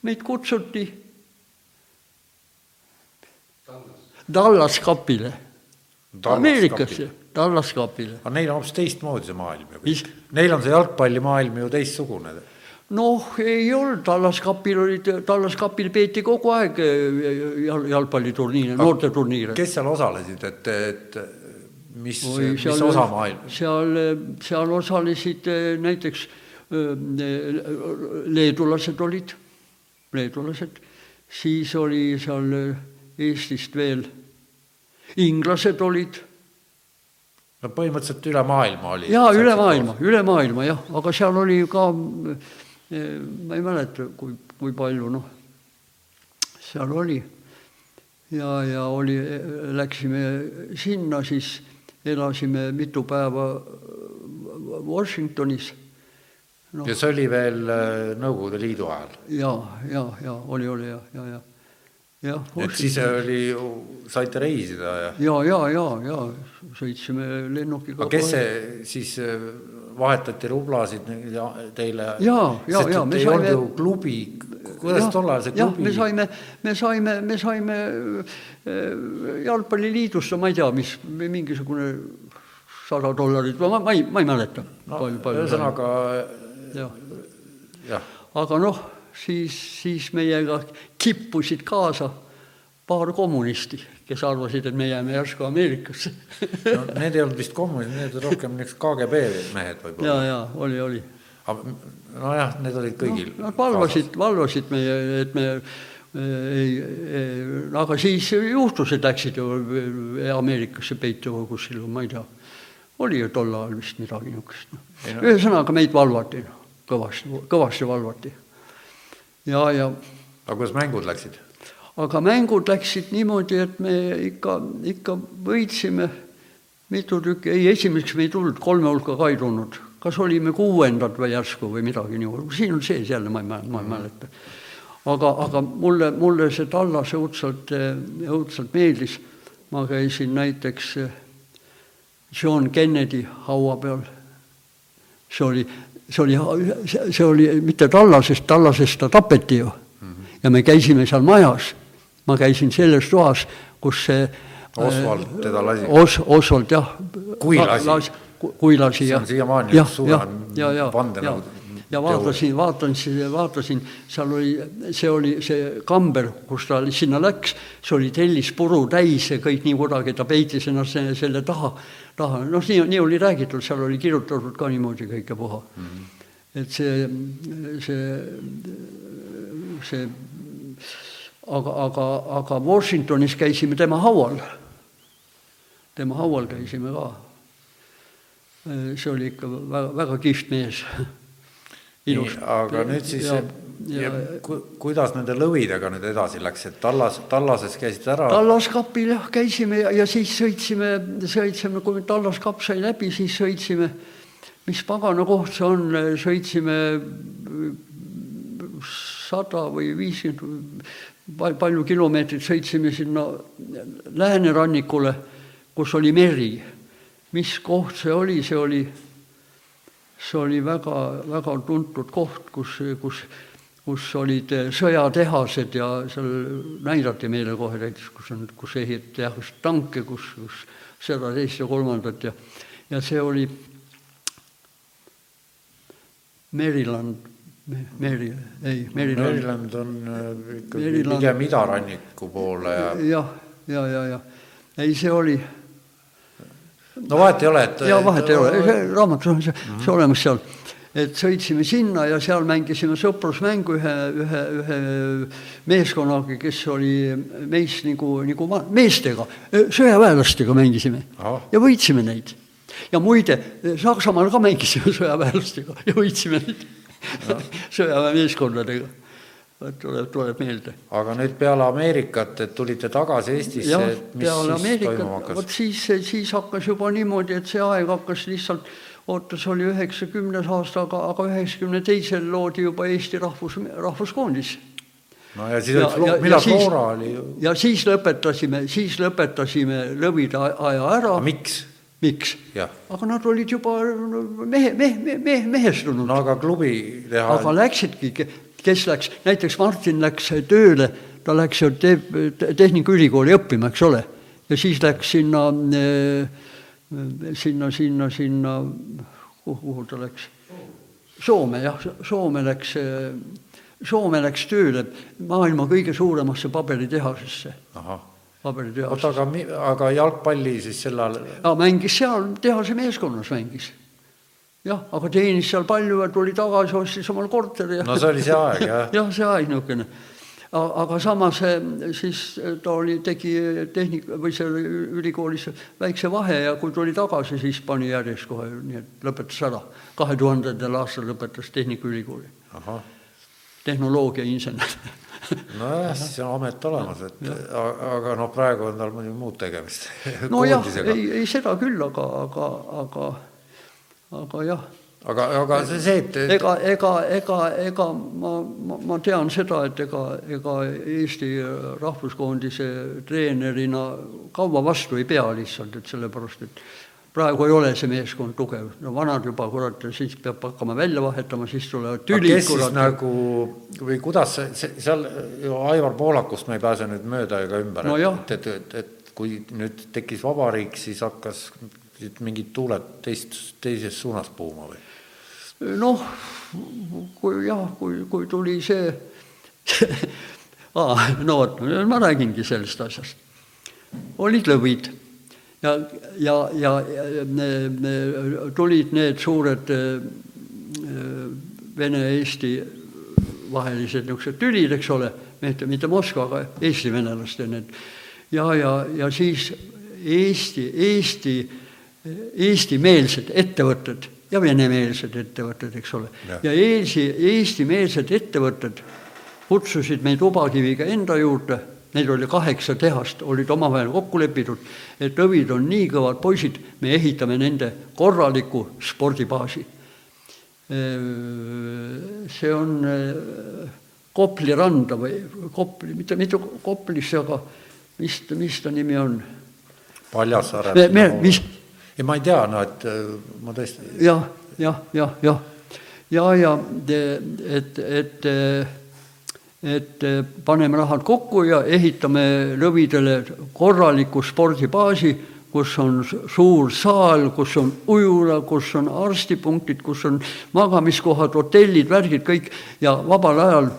meid kutsuti Dallas kapile, Ameerikasse, Dallas kapile. aga neil on hoopis teistmoodi see maailm ju. Neil on see jalgpallimaailm ju teistsugune noh, ei olnud, Tallaskapil olid, Tallaskapil peeti kogu aeg eh, jal-, jalgpalliturniire, noorteturniire. kes seal osalesid, et, et mis, mis osa maailmas? seal, seal osalesid eh, näiteks eh, leedulased olid, leedulased, siis oli seal Eestist veel, inglased olid no põhimõtteliselt üle maailma oli. jaa, üle maailma, üle maailma jah, aga seal oli ka ma ei mäleta, kui, kui palju, noh, seal oli. ja, ja oli, läksime sinna, siis elasime mitu päeva Washingtonis no.. ja see oli veel äh, Nõukogude Liidu ajal? ja, ja, ja oli, oli ja, ja, ja jah. et siis oli, saite reisida ja? ja, ja, ja, ja sõitsime lennukiga. aga kes see siis äh, vahetati rublasid teile? ja, ja, ja me saime. klubi, kuidas tol ajal see klubi? me saime, me saime, me saime äh, jalgpalliliidust, ma ei tea, mis mingisugune sada dollarit, ma, ma ei, ma ei mäleta no,. ühesõnaga jah ja.. aga noh, siis, siis meiega kippusid kaasa paar kommunisti, kes arvasid, et me jääme järsku Ameerikasse no need ei olnud vist kommunistid, need olid rohkem niisugused KGB mehed ja, võib-olla. ja oli, oli. nojah, need olid kõigil no, Nad valvasid, valvasid meie, et me ei, ei, aga siis juhtus, et läksid ju Ameerikasse peituma kuskile, ma ei tea, oli ju tol ajal vist midagi niisugust, noh. No- ühesõnaga meid valvati, noh, kõvasti, kõvasti valvati. ja, ja aga kuidas mängud läksid? Aga mängud läksid niimoodi, et me ikka, ikka võitsime mitu tükki, ei esimeseks me ei tulnud, kolme hulka ka ei tulnud. kas olime kuuendad või järsku või midagi niimoodi, siin on sees jälle, ma ei mäleta, ma ei mäleta. aga, aga mulle, mulle see Tallas õudselt, õudselt meeldis. ma käisin näiteks eh, John Kennedy haua peal. see oli, see oli, see oli mitte Tallasest, Tallasest ta tapeti ju. ja me käisime seal majas ma käisin selles toas, kus see Oswald teda lasi. Os-, Oswald jah. Kui lasi. kui lasi jah. siiamaani üks suurem vandenõu- ja, ja vaatasin, vaatasin, vaatasin, seal oli, see oli see kamber, kus ta sinna läks, see oli tellispuru täis ja kõik nii kuidagi, ta peitis ennast selle, selle taha, taha, noh, nii, nii oli räägitud, seal oli kirjutatud ka niimoodi kõike puha mm. -hmm. et see, see, see aga, aga, aga Washingtonis käisime tema haual. tema haual käisime ka. see oli ikka väga, väga kihvt mees. nii, aga nüüd siis, ja, ja, ja, ku, kuidas nende lõvidega nüüd edasi läks, et Tallas, Tallases käisite ära? Tallaskapil jah, käisime ja, ja siis sõitsime, sõitsime, kui Tallaskapp sai läbi, siis sõitsime, mis pagana koht see on, sõitsime sada või viiskümmend, palju kilomeetrit sõitsime sinna läänerannikule, kus oli meri. mis koht see oli, see oli, see oli väga, väga tuntud koht, kus, kus, kus olid sõjatehased ja seal näidati meile kohe näiteks, kus on, kus ehitati jah, tanke, kus, kus seda, teist ja kolmandat ja, ja see oli Maryland Meri, ei, Maryland. Maryland on äh, ikkagi Maryland. pigem idaranniku poole ja jah, ja, ja, ja ei, see oli, no vahet ei ole, et ja vahet ei ole, see raamatus on see, see olemas seal. et sõitsime sinna ja seal mängisime sõprusmängu ühe, ühe, ühe meeskonnaga, kes oli meist nagu, nagu meestega, sõjaväelastega mängisime Ahah. ja võitsime neid. ja muide, Saksamaal ka mängisime sõjaväelastega ja võitsime neid sõjaväemeeskondadega. tuleb, tuleb meelde. aga nüüd peale Ameerikat, et tulite tagasi Eestisse, et mis siis toimuma Ameerikat, vot hakkas? siis, siis hakkas juba niimoodi, et see aeg hakkas lihtsalt, oota, see oli üheksakümnes aasta, aga, aga üheksakümne teisel loodi juba Eesti rahvus, rahvuskoondis. no ja siis oli, millal Flora oli ju, ja siis lõpetasime, siis lõpetasime lõvide aja ära. miks? Miks? aga nad olid juba mehe, mehe, mehe, mehestunud no aga klubi teha aga läksidki, kes läks, näiteks Martin läks tööle, ta läks ju te-, Tehnikaülikooli õppima, eks ole. ja siis läks sinna, sinna, sinna, sinna, kuhu, kuhu ta läks? Soome jah, Soome läks, Soome läks tööle maailma kõige suuremasse paberitehasesse, ahah, oota, aga, aga jalgpalli siis sel ajal, ja mängis seal, tehase meeskonnas mängis. jah, aga teenis seal palju ja tuli tagasi, ostis omal korteri ja no see oli see aeg jah jah, see aeg niisugune. aga samas eh, siis ta oli, tegi tehnik- või seal ülikoolis väikse vahe ja kui tuli tagasi, siis pani järjest kohe, nii et lõpetas ära. kahe tuhandendal aastal lõpetas Tehnikaülikooli, tehnoloogiainsener nojah, siis on amet olemas, et a- aga noh, praegu on tal muidugi muud tegemist nojah, ei, ei seda küll, aga, aga, aga, aga jah. Aga, aga see, see, et ega, ega, ega, ega ma, ma, ma tean seda, et ega, ega Eesti rahvuskoondise treenerina kaua vastu ei pea lihtsalt, et sellepärast, et praegu ei ole see meeskond tugev, no vanad juba, kurat, siis peab hakkama välja vahetama, siis tulevad tülid, kes siis kurat. nagu või kuidas see, see, seal ju Aivar Poolakust me ei pääse nüüd mööda ega ümber No et, et, et, et kui nüüd tekkis vabariik, siis hakkas mingid tuuled teist, teises suunas puhuma või? noh, kui jah, kui, kui tuli see aa, no vot, ma räägingi sellest asjast. olid lõvid ja, ja, ja, ja tulid need suured Vene-Eesti vahelised niisugused tülid, eks ole, mitte, mitte Moskva, aga Eesti venelaste need. ja, ja, ja siis Eesti, Eesti, eestimeelsed ettevõtted ja venemeelsed ettevõtted, eks ole. ja Eesti, eestimeelsed ettevõtted kutsusid meid Ubakiviga enda juurde, neid oli kaheksa tehast, olid omavahel kokku lepitud, et õvid on nii kõvad poisid, me ehitame nende korraliku spordibaasi. see on Kopli randa või Kopli, mitte, mitte Koplisse, aga mis, mis ta nimi on? Paljassaare. mis? ei, ma ei tea, no et ma tõesti. jah, jah, jah, jah, ja, ja, ja et, et et paneme rahad kokku ja ehitame lõvidele korraliku spordibaasi, kus on suur saal, kus on ujula, kus on arstipunktid, kus on magamiskohad, hotellid, värgid, kõik. Ja vabal ajal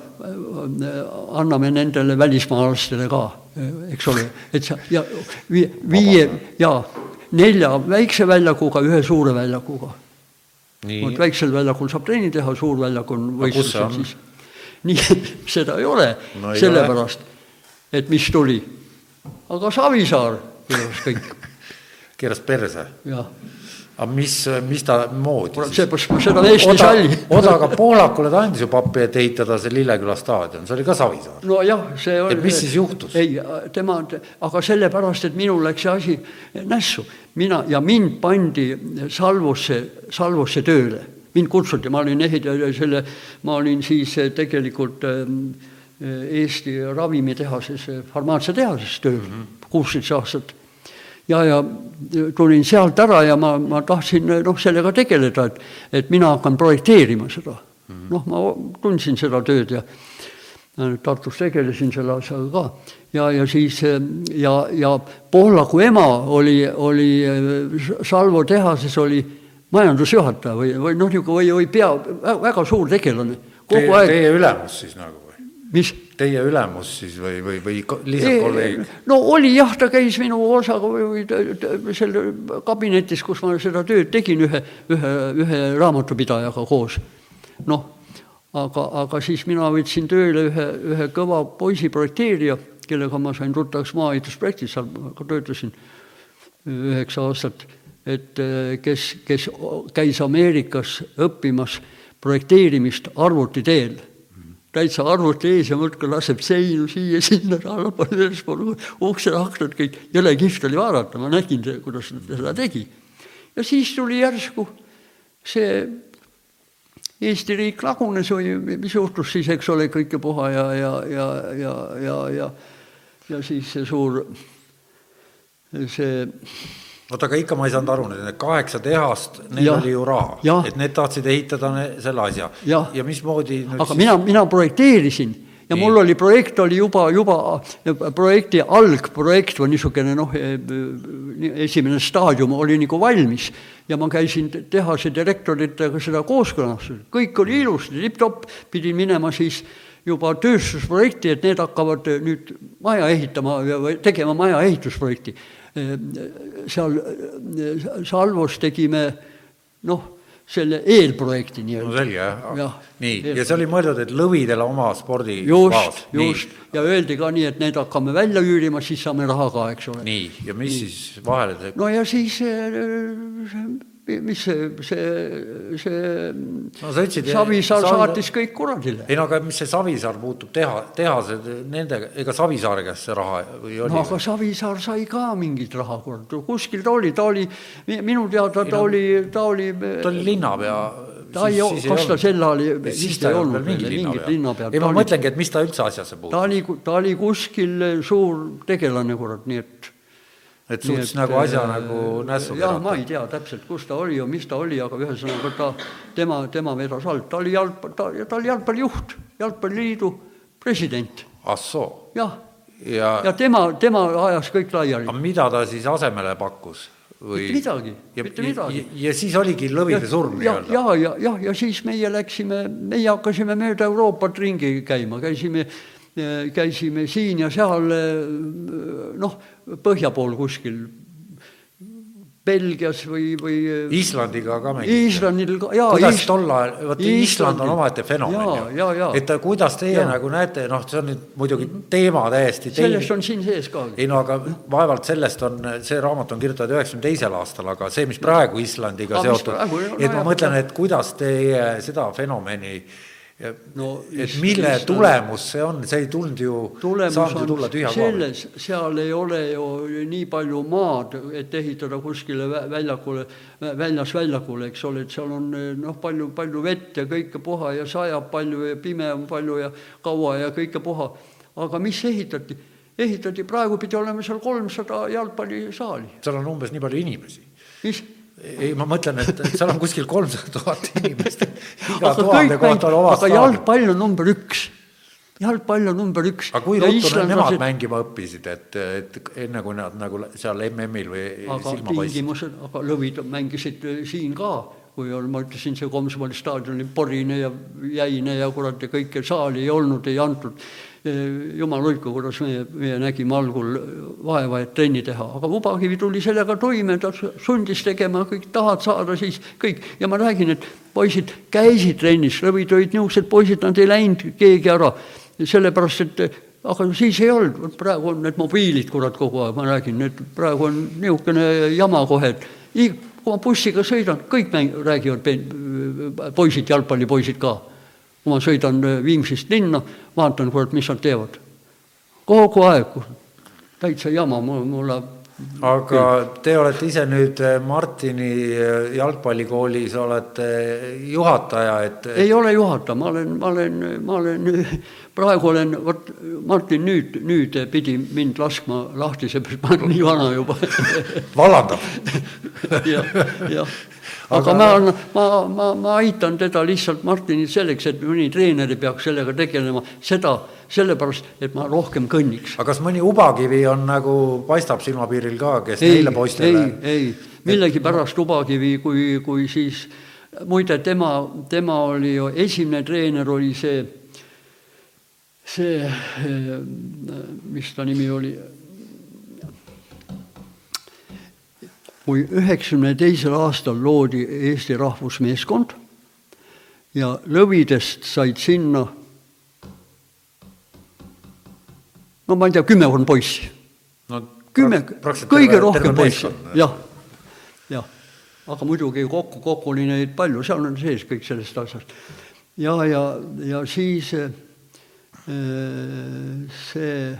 anname nendele välismaalastele ka, eks ole, et sa ja viie ja nelja väikse väljakuga, ühe suure väljakuga. vot väiksel väljakul saab trenni teha, suur väljak on võistlusel siis nii seda ei ole no, sellepärast, et mis tuli. aga Savisaar keeras kõik. keeras perse? jah aga mis, mis ta moodi siis? seepärast ma seda Eesti Oda, salli. Oda aga Poolakule ta andis ju pappi, et ehitada see Lilleküla staadion, see oli ka Savisaar. nojah, see oli. et mis siis juhtus? ei, tema, aga sellepärast, et minul läks see asi nässu. mina ja mind pandi Salvosse, Salvosse tööle mind kutsuti, ma olin ehitaja, selle, ma olin siis tegelikult Eesti ravimitehases, farmaatsiatehases tööl mm -hmm. kuusteist aastat. ja, ja tulin sealt ära ja ma, ma tahtsin noh, sellega tegeleda, et, et mina hakkan projekteerima seda mm -hmm.. noh, ma tundsin seda tööd ja Tartus tegelesin selle asjaga ka ja, ja siis ja, ja Pohlaku ema oli, oli Salvo tehases oli majandusjuhataja või, või noh, niisugune või, või pea, väga suur tegelane. Teie, aeg... teie ülemus siis nagu või? mis? Teie ülemus siis või, või, või lihtsalt kolleeg? no oli jah, ta käis minu osaga või, või selle kabinetis, kus ma seda tööd tegin ühe, ühe, ühe raamatupidajaga koos. noh, aga, aga siis mina võtsin tööle ühe, ühe kõva poisi projekteerija, kellega ma sain tuttavaks maa-ehitusprojektis, seal ka töötasin üheksa aastat et äh, kes, kes käis Ameerikas õppimas projekteerimist arvuti teel. täitsa arvuti ees ja muudkui laseb seinu siia-sinna, allapoole, ülespoole, uksed, aknad, kõik, jõle kihvt oli vaadata, ma nägin, kuidas ta seda tegi. ja siis tuli järsku see Eesti riik lagunes või mis juhtus siis, eks ole, kõike puha ja, ja, ja, ja, ja, ja, ja siis see suur, see oota, aga ikka ma ei saanud aru, need kaheksa tehast, neil ja, oli ju raha, et need tahtsid ehitada ne, selle asja. ja, ja mismoodi aga siis... mina, mina projekteerisin. Ja Nii. mul oli projekt oli juba, juba projekti algprojekt või niisugune noh, esimene staadium oli nagu valmis. Ja ma käisin tehase direktoritega seda kooskõlastamas, kõik oli ilusti, tipp-topp, pidin minema siis juba tööstusprojekti, et need hakkavad nüüd maja ehitama tegema maja ehitusprojekti seal Salvos tegime noh, selle eelprojekti nii-öelda. no selge, jah. nii, ja see oli mõeldud, et lõvidele oma spordibaas. just, just, ja öeldi ka nii, et need hakkame välja üürima, siis saame raha ka, eks ole. nii, ja mis nii. siis vahele teeb? no ja siis mis see, see, see no, ütlesid, Savisaar Savi... saatis kõik kuradile. ei no aga mis see Savisaar puutub teha, tehased nendega, ega Savisaare käest see raha või oli? no aga Savisaar sai ka mingit raha, kurat, kuskil ta oli, ta oli, minu teada ta oli, ta oli ta oli linnapea ta ei, kas ta sel ajal vist ei olnud veel mingit linnapea. ei, ma mõtlengi, et mis ta üldse asjasse puutub. ta oli, ta oli kuskil suur tegelane, kurat, nii et et suutis et, nagu asja äh, nagu nässu jah, ma ei tea täpselt, kus ta oli ja mis ta oli, aga ühesõnaga ta, tema, tema vedas alt, ta oli jalgpall, ta, ta oli jalgpallijuht, jalgpalliliidu president. ah soo? jah, ja, ja tema, tema ajas kõik laiali. aga mida ta siis asemele pakkus? või? mitte midagi, mitte midagi. ja siis oligi lõvide surm nii-öelda? ja, ja, ja, ja siis meie läksime, meie hakkasime mööda Euroopat ringi käima, käisime käisime siin ja seal noh, põhja pool kuskil Belgias või, või Islandiga ka mängiti? Islandil ka, jaa. kuidas Island... tol ajal, vot Island on omaette fenomen ju. et kuidas teie ja. nagu näete, noh, see on nüüd muidugi teema täiesti teine. sellest on siin sees ka. ei no aga vaevalt sellest on, see raamat on kirjutatud üheksakümne teisel aastal, aga see, mis praegu Islandiga aga seotud, et ma mõtlen, et kuidas teie seda fenomeni no et mille Island, tulemus see on, see ei tulnud ju, saanud ju tulla tühja koha pealt. seal ei ole ju nii palju maad, et ehitada kuskile väljakule, väljas väljakule, eks ole, et seal on noh, palju, palju vett ja kõike puha ja sajab palju ja pime on palju ja kaua ja kõike puha. aga mis ehitati? ehitati, praegu pidi olema seal kolmsada jalgpallisaali. seal on umbes nii palju inimesi. mis? Ei, ma mõtlen, et seal on kuskil kolmsada tuhat inimest. aga jalgpall on number üks. Jalgpall on number üks. aga kui ruttu nemad lased... mängima õppisid, et, et enne kui nad nagu seal MM-il või aga tingimused, aga lõvid mängisid siin ka, kui on, ma ütlesin, see Komsomoli staadion oli porine ja jäine ja kurat ja kõike saali ei olnud, ei antud jumal hoidku, kuidas meie, meie nägime algul vaeva, et trenni teha, aga Ubakivi tuli sellega toime, ta sundis tegema, kõik tahad saada, siis kõik. ja ma räägin, et poisid käisid trennis, rõvid olid niisugused poisid, nad ei läinud keegi ära, sellepärast et aga siis ei olnud, vot praegu on need mobiilid, kurat, kogu aeg, ma räägin, et praegu on niisugune jama kohe, et kui ma bussiga sõidan, kõik mäng-, räägivad poisid, jalgpallipoisid ka kui ma sõidan äh, Viimsist linna, vaatan, kurat, mis nad teevad. kogu aeg, täitsa jama, mul, mulle aga te olete ise nüüd äh, Martini äh, jalgpallikoolis olete juhataja, et ei ole juhataja, ma olen, ma olen, ma olen, praegu olen, vot Martin nüüd, nüüd pidi mind laskma lahti, seepärast ma olen nii vana juba. Vallandab. Jah, jah aga ma, ma, ma, ma aitan teda lihtsalt, Martinit, selleks, et mõni treener ei peaks sellega tegelema, seda sellepärast, et ma rohkem kõnniks. aga kas mõni ubakivi on nagu, paistab silmapiiril ka, kes ei, neile poistele ei, ei, millegipärast ubakivi, kui, kui siis muide, tema, tema oli ju, esimene treener oli see, see, mis ta nimi oli kui üheksakümne teisel aastal loodi Eesti rahvusmeeskond ja Lõvidest said sinna no ma ei tea, kümmekond poissi no,. kümme, kõige rohkem poisse, jah, jah. aga muidugi kokku, kokku oli neid palju, seal on sees kõik sellest asjast. ja, ja, ja siis äh, see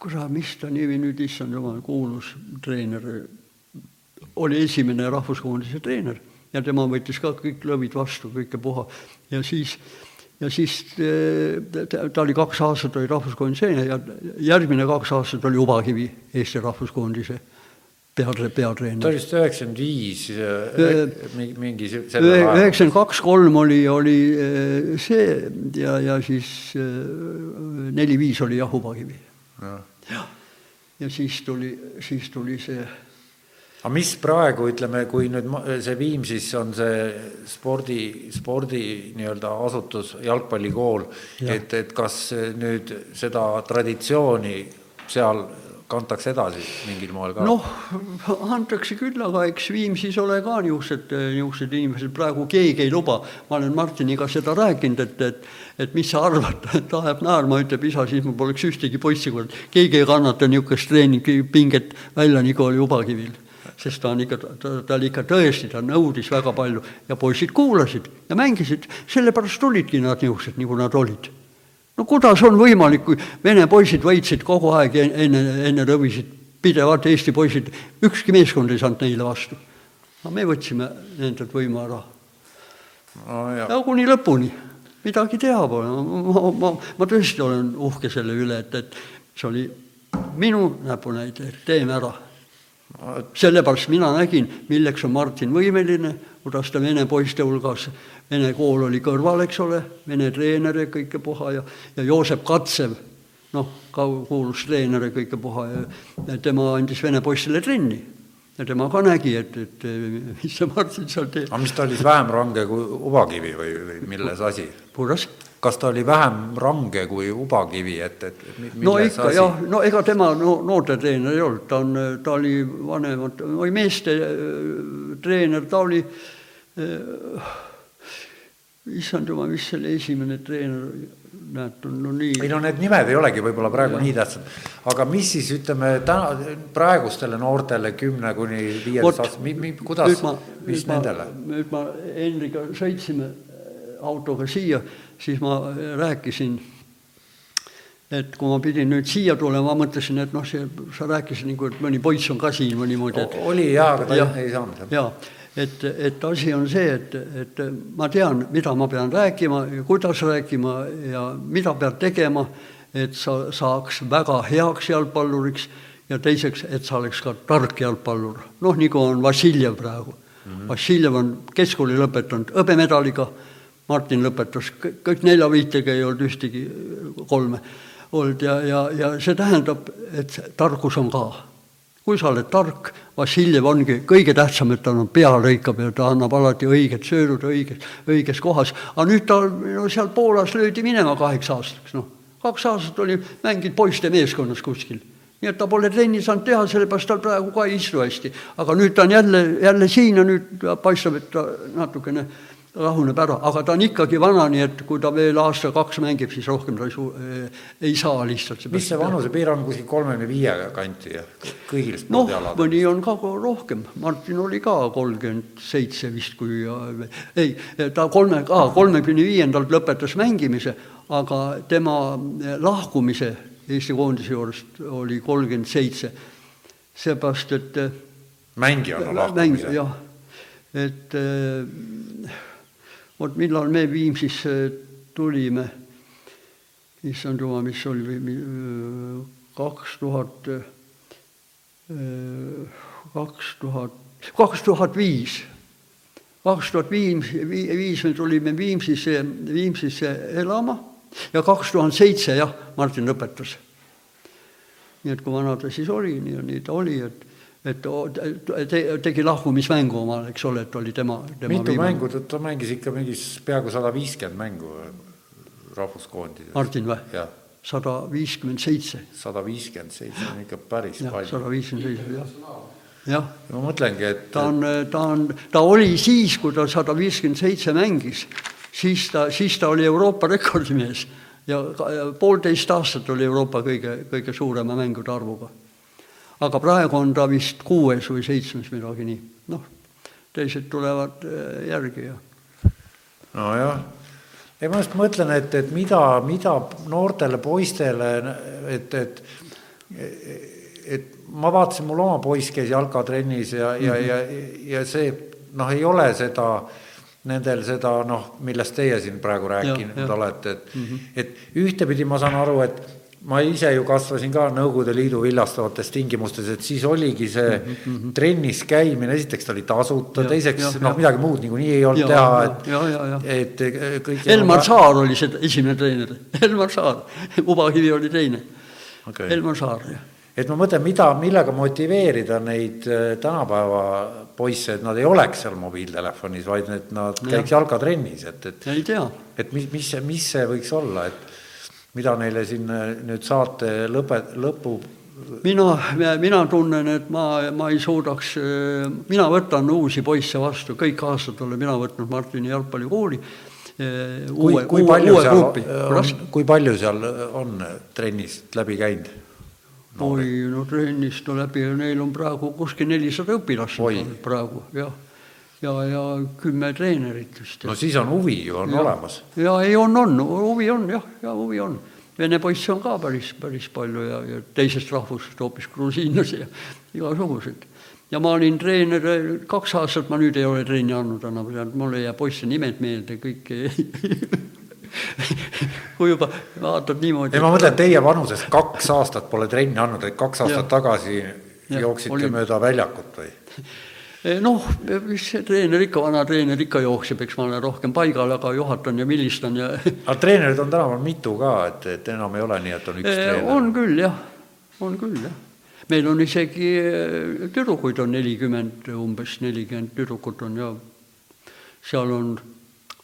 kurat, mis ta nimi nüüd, issand jumal, kuulus treener, oli esimene rahvuskoondise treener ja tema võttis ka kõik lõvid vastu, kõike puha. ja siis, ja siis ta, ta oli kaks aastat oli rahvuskoondise ja järgmine kaks aastat oli Ubakivi Eesti rahvuskoondise peatre-, peatreener. ta oli vist üheksakümmend viis, mingi üheksakümmend kaks, kolm oli, oli see ja, ja siis neli-viis oli jah, Ubakivi. jah, ja siis tuli, siis tuli see aga mis praegu, ütleme, kui nüüd see Viimsis on see spordi, spordi nii-öelda asutus, jalgpallikool ja., et, et kas nüüd seda traditsiooni seal kantakse edasi mingil moel ka? noh, antakse küll, aga eks Viimsis ole ka niisugused, niisugused inimesed, praegu keegi ei luba, ma olen Martiniga seda rääkinud, et, et et mis sa arvad, ta ajab naerma, ütleb isa, siis mul poleks ühtegi poissi, kurat, keegi ei kannata niisugust treeningpinget välja, nagu oli Ubakivil sest ta on ikka, ta, ta oli ikka tõesti, ta nõudis väga palju. Ja poisid kuulasid ja mängisid, sellepärast olidki nad niisugused, nagu nad olid no kuidas on võimalik, kui vene poisid võitsid kogu aeg enne, enne rõvisid pidevalt Eesti poisid, ükski meeskond ei saanud neile vastu. no me võtsime nendelt võimu ära no,. ja kuni lõpuni, midagi teha pole, ma, ma, ma tõesti olen uhke selle üle, et, et see oli minu näpunäide, et teeme ära. sellepärast mina nägin, milleks on Martin võimeline, kuidas ta vene poiste hulgas vene kool oli kõrval, eks ole, vene treener ja kõike puha ja, ja Joosep Katsev, noh, ka kuulus treener ja kõike puha ja, ja tema andis vene poistele trenni. ja tema ka nägi, et, et mis see Martin seal teeb. aga mis ta oli siis vähem range kui Ubakivi või, või milles asi? kuidas? Kas ta oli vähem range kui Ubakivi, et, et no ikka asi? jah, no ega tema no, noortetreener ei olnud, ta on, ta oli vanemad, oli meeste treener, ta oli äh, issand jumal, mis selle esimene treener näed, no nii. ei no need nimed ei olegi võib-olla praegu ja. nii tähtsad, aga mis siis ütleme täna praegustele noortele kümne kuni viieteist aastast, kuidas, mis ma, nendele? nüüd ma Henriga sõitsime autoga siia, siis ma rääkisin, et kui ma pidin nüüd siia tulema, ma mõtlesin, et noh, see, sa rääkisid nagu, et mõni poiss on ka siin või niimoodi, et oli jaa, aga ta ja, ei saanud. jaa et, et asi on see, et, et ma tean, mida ma pean rääkima ja kuidas rääkima ja mida pead tegema, et sa saaks väga heaks jalgpalluriks ja teiseks, et sa oleks ka tark jalgpallur. noh, nagu on Vassiljev praegu mm. -hmm. Vassiljev on keskkooli lõpetanud hõbemedaliga, Martin lõpetas, kõik nelja-viitega ei olnud ühtegi kolme olnud ja, ja, ja see tähendab, et tarkus on ka kui sa oled tark, Vassiljev ongi kõige tähtsam, et tal on pea lõikab ja ta annab alati õiged söödud õiges, õiges kohas. aga nüüd ta no seal Poolas löödi minema kaheks aastaks, noh. kaks aastat oli mänginud poiste meeskonnas kuskil. nii et ta pole trenni saanud teha, sellepärast tal praegu ka ei istu hästi. aga nüüd ta on jälle, jälle siin ja nüüd paistab, et ta natukene rahuneb ära, aga ta on ikkagi vana, nii et kui ta veel aasta-kaks mängib, siis rohkem ta ei suu-, ei saa lihtsalt. mis see vanusepiir on, kuskil kolmekümne viie kanti ja kõigil spordialadel? noh, mõni on ka rohkem, Martin oli ka kolmkümmend seitse vist, kui ei, ta kolme, kolmekümne viiendalt lõpetas mängimise, aga tema lahkumise Eesti koondise juurest oli kolmkümmend seitse, seepärast et mängijana lahkumise? jah, et äh, vot millal me Viimsisse tulime, issand jumal, mis oli kaks tuhat, kaks tuhat, kaks tuhat viis kaks tuhat viis, viis me tulime Viimsisse, Viimsisse elama ja kaks tuhat seitse jah, Martin lõpetas. nii et kui vana ta siis oli, nii, nii ta oli, et et te, tegi lahkumismängu omal, eks ole, et oli tema, tema mitu viimane. mängu, ta mängis ikka mingis peaaegu sada viiskümmend mängu rahvuskoondises. Martin või? sada viiskümmend seitse. sada viiskümmend seitse on ikka päris ja, palju. sada viiskümmend seitse, jah. jah. ma mõtlengi, et ta on, ta on, ta oli siis, kui ta sada viiskümmend seitse mängis, siis ta, siis ta oli Euroopa rekordimees ja poolteist aastat oli Euroopa kõige, kõige suurema mängude arvuga aga praegu on ta vist kuues või seitsmes, midagi nii. noh, teised tulevad äh, järgi ja. nojah, ei ma just mõtlen, et, et mida, mida noortele poistele, et, et et ma vaatasin, mul oma poiss käis jalkatrennis ja mm, -hmm. ja, ja, ja see noh, ei ole seda nendel seda noh, millest teie siin praegu rääkinud olete, et mm, -hmm. et ühtepidi ma saan aru, et ma ise ju kasvasin ka Nõukogude Liidu villastavates tingimustes, et siis oligi see mm -hmm. trennis käimine, esiteks ta oli tasuta, teiseks noh, midagi muud niikuinii ei olnud ja, teha, et, et kõik. Elmar Saar oli see esimene treener, Elmar Saar, Ubakivi oli teine okay., Elmar Saar, jah et ma mõtlen, mida, millega motiveerida neid äh, tänapäeva poisse, et nad ei oleks seal mobiiltelefonis, vaid et nad käiks jalkatrennis, et, et. ei tea. et mis, mis see, mis see võiks olla, et mida neile siin äh, nüüd saate lõpe, lõpu mina, mina tunnen, et ma, ma ei suudaks, äh, mina võtan uusi poisse vastu, kõik aastad olen mina võtnud Martini jalgpallikooli äh, kui, kui palju uue seal on, kui palju seal on trennist läbi käinud? oi, no trennist läbi, neil on praegu kuskil nelisada õpilast praegu, jah ja, ja kümme treenerit vist. no siis on huvi ju on ja, olemas. ja ei, on, on, huvi on jah, ja huvi on. Vene poisse on ka päris, päris palju ja, ja teisest rahvusest hoopis grusiinlasi ja igasugused. ja ma olin treener kaks aastat, ma nüüd ei ole trenni andnud enam, mul ei jää poiste nimed meelde, kõik kui juba vaatad niimoodi. ei, ma mõtlen, teie vanuses kaks aastat pole trenni andnud, et kaks aastat ja. tagasi ja, jooksite oli... mööda väljakut või? Eh, noh, mis see treener ikka, vana treener ikka jookseb, eks ma olen rohkem paigal, aga juhatan ja vilistan ja aga treenereid on tänapäeval mitu ka, et, et enam ei ole nii, et on üks eh, treener? on küll jah, on küll jah. meil on isegi eh, tüdrukuid on nelikümmend, umbes nelikümmend tüdrukut on ja seal on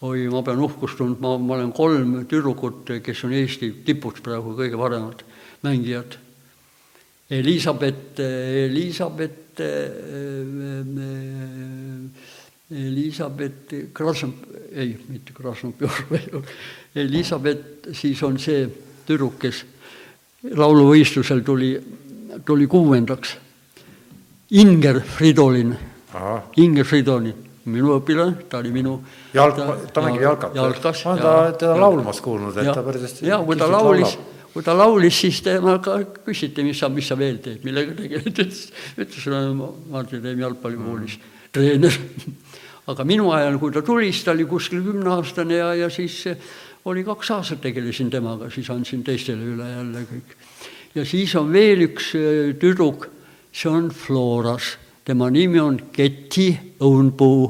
oi, ma pean uhkust tundma, ma olen kolm tüdrukut, kes on Eesti tipus praegu kõige paremad mängijad. Elizabeth, Elizabeth, Elizabeth Krasnov, ei, mitte Krasnov, Elizabeth, siis on see tüdruk, kes lauluvõistlusel tuli, tuli kuuendaks. Inger Fridolin, Inger Fridolin minu õpilane, ta oli minu jalg, ta mängib jalkat? jalkas. ma olen ta, teda laulmas kuulnud, et ta päris hästi ja kui ta laulis, kui ta laulis, siis temaga küsiti, mis sa, mis sa veel teed, millega tegeled, ütles, ütles, Martin Reim jalgpallikoolis treener. aga minu ajal, kui ta tuli, siis ta oli kuskil kümneaastane ja, ja siis oli kaks aastat tegelesin temaga, siis andsin teistele üle jälle kõik. ja siis on veel üks äh, tüdruk, see on Floras tema nimi on Keti Õunpuu.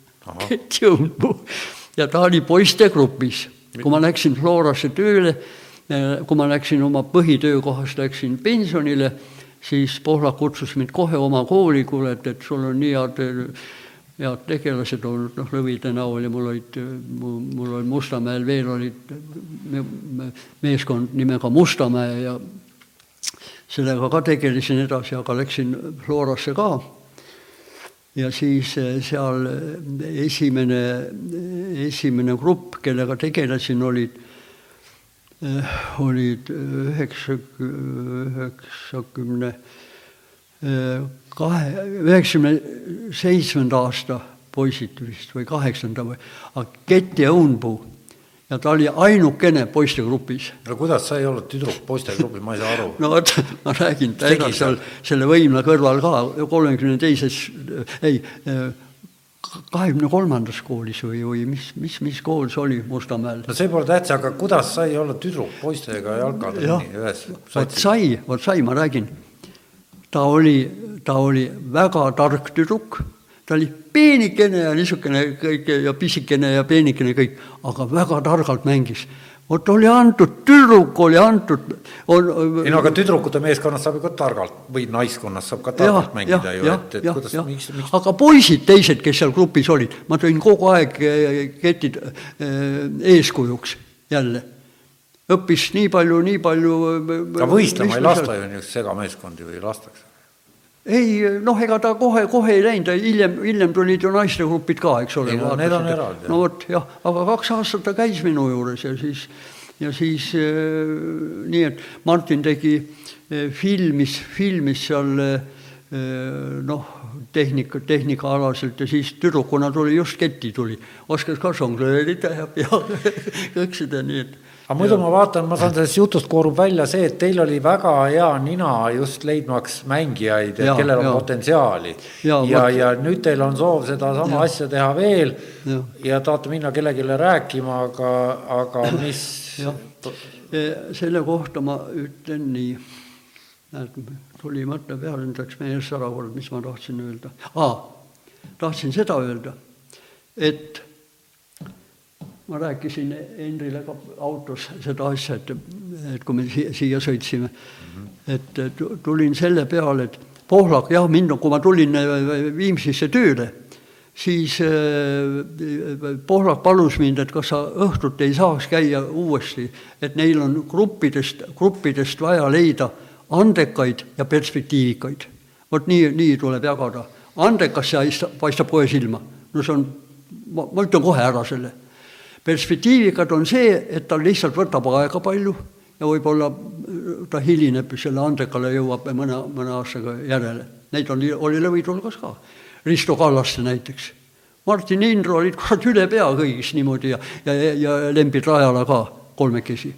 Keti Õunpuu ja ta oli poistegrupis, kui ma läksin Florasse tööle, kui ma läksin oma põhitöökohast, läksin pensionile, siis Pohlak kutsus mind kohe oma kooli, kuule, et, et sul on nii head head tegelased olnud, noh, Lõvide näol ja mul olid, mul oli Mustamäel veel olid meeskond nimega Mustamäe ja sellega ka tegelesin edasi, aga läksin Florasse ka. Ja siis eh, seal eh, esimene, esimene grupp, kellega tegelesin, olid, eh, olid üheksa, üheksakümne kahe, üheksakümne seitsmenda aasta poisid vist või kaheksanda või, aga Kett ja Õunpuu ja ta oli ainukene poistegrupis. no kuidas sa ei olnud tüdruk poistegrupis, ma ei saa aru. no vot, ma räägin, ta elas seal selle võimla kõrval ka kolmekümne teises, ei, kahekümne kolmandas koolis või, või mis, mis, mis kool see oli Mustamäel? no see pole tähtis, aga kuidas sai olla tüdruk poistega nii ühes satsis? vot sai, vot sai, ma räägin. ta oli, ta oli väga tark tüdruk ta oli peenikene ja niisugune kõik ja pisikene ja peenikene kõik, aga väga targalt mängis. Vot oli antud, tüdruk oli antud on.... ei no aga tüdrukute meeskonnas saab ju ka targalt või naiskonnas saab ka targalt ja, mängida ja, ju, et, et ja, kuidas, miks, miks aga poisid, teised, kes seal grupis olid, ma tõin kogu aeg eh, ketid eh, eeskujuks jälle õppis nii palju, nii palju. aga võistlema ei lasta ju niisugust segameeskondi või lastakse? Ei noh, ega ta kohe, kohe ei läinud, hiljem, hiljem tulid ju naistegrupid ka, eks ole. No, need on eraldi. no vot jah, aga kaks aastat ta käis minu juures ja siis, ja siis äh, nii, et Martin tegi äh,, filmis, filmis seal äh, noh, tehnika, tehnikaalaselt ja siis tüdrukuna tuli just Keti tuli, oskas ka žongleerida teha ja kõik seda, nii et aga muidu ma vaatan, ma saan sellest jutust koorub välja see, et teil oli väga hea nina just leidmaks mängijaid, kellel on ja. potentsiaali. ja, ja, ja nüüd teil on soov sedasama asja teha veel ja, ja tahate minna kellelegi rääkima, aga, aga mis. E, selle kohta ma ütlen nii, näed, tuli mõte peale, nüüd läks meelest ära kord, mis ma tahtsin öelda ah,. tahtsin seda öelda, et ma rääkisin Henrile ka autos seda asja, et, et kui me siia, sõitsime mm, -hmm. et tulin selle peale, et Pohlak, jah, mind, kui ma tulin äh, Viimsisse tööle, siis äh, Pohlak palus mind, et kas sa õhtuti ei saaks käia uuesti, et neil on gruppidest, gruppidest vaja leida andekaid ja perspektiivikaid. vot nii, nii tuleb jagada. andekas paistab kohe silma, no see on, ma, ma ütlen kohe ära selle perspektiivikad on see, et tal lihtsalt võtab aega palju ja võib-olla ta hilineb, selle andekale jõuab mõne, mõne aastaga järele. Neid on, oli lõvide hulgas ka. Risto Kallaste näiteks. Martin Indro olid kurat üle pea kõigis niimoodi ja, ja, ja Lembit Rajala ka kolmekesi.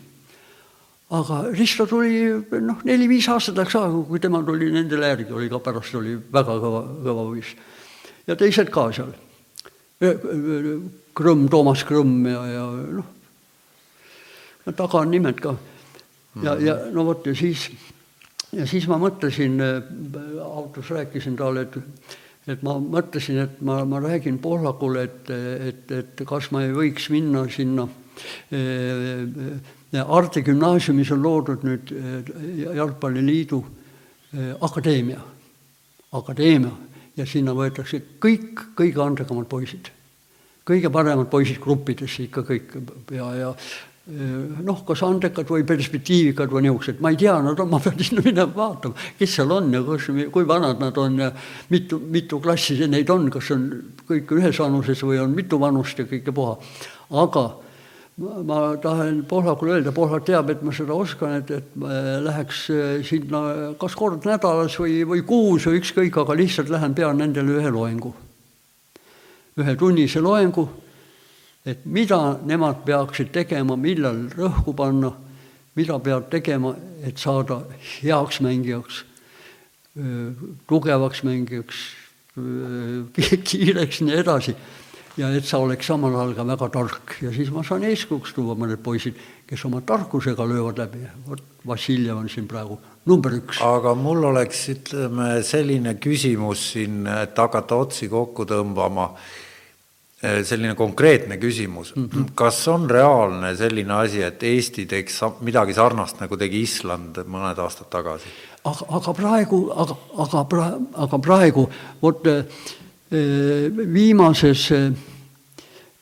aga Risto tuli noh, neli-viis aastat läks aega, kui tema tuli nendele järgi, oli ka pärast oli väga kõva, kõva poiss. ja teised ka seal Krõmm, Toomas Krõmm ja, ja noh, taga on nimed ka. ja, ja no vot ja siis, ja siis ma mõtlesin, autos rääkisin talle, et et ma mõtlesin, et ma, ma räägin Pohlakule, et, et, et kas ma ei võiks minna sinna äh, Arte gümnaasiumis on loodud nüüd Jalgpalliliidu äh, akadeemia, akadeemia. Ja sinna võetakse kõik kõige andekamad poisid kõige paremad poisid gruppidesse ikka kõik ja, ja noh, kas andekad või perspektiivikad või niisugused, ma ei tea, nad on, ma pean sinna minema vaatama, kes seal on ja kus, kui vanad nad on ja mitu, mitu klassi neid on, kas on kõik ühes vanuses või on mitu vanust ja kõike puha. aga ma tahan Pohlakule öelda, Pohlak teab, et ma seda oskan, et, et läheks sinna kas kord nädalas või, või kuus või ükskõik, aga lihtsalt lähen, pean nendele ühe loengu. Ühe tunnise loengu et mida nemad peaksid tegema, millal rõhku panna, mida peab tegema, et saada heaks mängijaks, tugevaks mängijaks, kiireks, nii edasi. ja et sa oleks samal ajal ka väga tark ja siis ma saan eeskujuks tuua mõned poisid, kes oma tarkusega löövad läbi, vot Vassiljev on siin praegu number üks. aga mul oleks, ütleme, selline küsimus siin, et hakata otsi kokku tõmbama selline konkreetne küsimus mm, -hmm. kas on reaalne selline asi, et Eesti teeks midagi sarnast, nagu tegi Island mõned aastad tagasi? aga, aga praegu, aga, aga pra-, aga praegu vot äh, viimases äh,